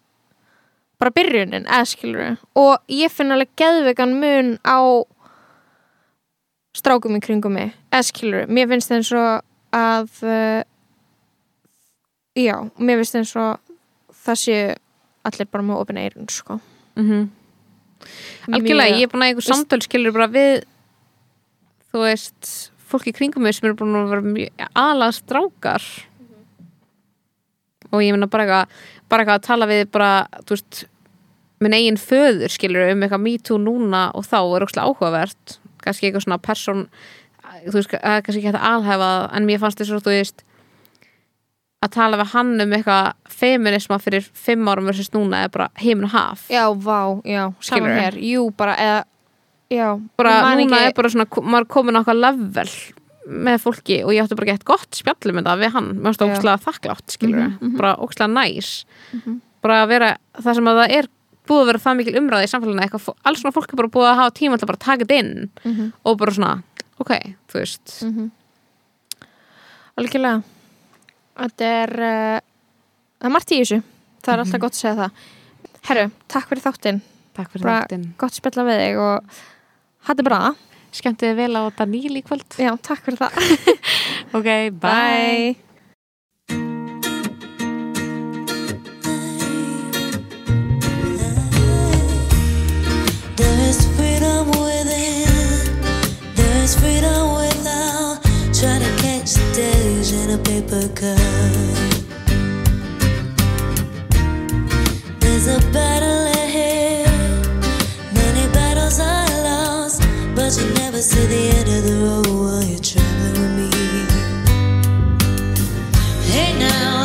S1: bara byrjunin, eða skilur og ég finn alveg geðvegan mun á strákum í kringum mig, eða skilur mér finnst eins og að uh, já, mér finnst eins og það sé allir bara með opina eirun, sko.
S2: Mm Algjörlega, ég er búin að einhver samtöl skilur bara við þú veist, fólki í kringum mig sem eru búin að vera aðlega strákar. Og ég meina bara eitthvað bara eitthvað að tala við bara, þú veist minn eigin föður skilur um eitthvað me too núna og þá er ókslega áhugavert kannski eitthvað svona person þú veist, það er kannski ekki hægt að alhæfa það, en mér fannst þess að þú veist að tala við hann um eitthvað feminisma fyrir fimm árum versus núna er bara heimin og haf
S1: já, vá, já, saman hér. Jú, bara, eða já,
S2: bara núna
S1: ekki-
S2: er bara svona maður komin á okkar level með fólki og ég átti bara gett gott spjallum þetta við hann, mér finnst það ókslega þakklátt skilur
S1: Mhm, mhm.
S2: bara ókslega næs.
S1: Mhm.
S2: bara að vera, það sem að það er búið að vera það mikil umræði í samfélaginu eitthvað, alls svona fólk er bara búið að hafa tíma til að bara taka þetta inn
S1: Mhm.
S2: og bara svona, ok, þú veist.
S1: Mm Algjörlega. Þetta er uh, það er margt í þessu. Það er alltaf gott að segja það. Herru, takk fyrir þáttinn.
S2: Takk fyrir
S1: Bara-
S2: þáttinn,
S1: gott að spjalla við þig og hætti bara
S2: skemmtið þið vel á Daníl í kvöld.
S1: Já, takk fyrir það.
S2: Ok, bye,
S3: There in a paper cup. There's a battle ahead. Many battles are lost, but you never see the end of the road while you're traveling with me. Hey now,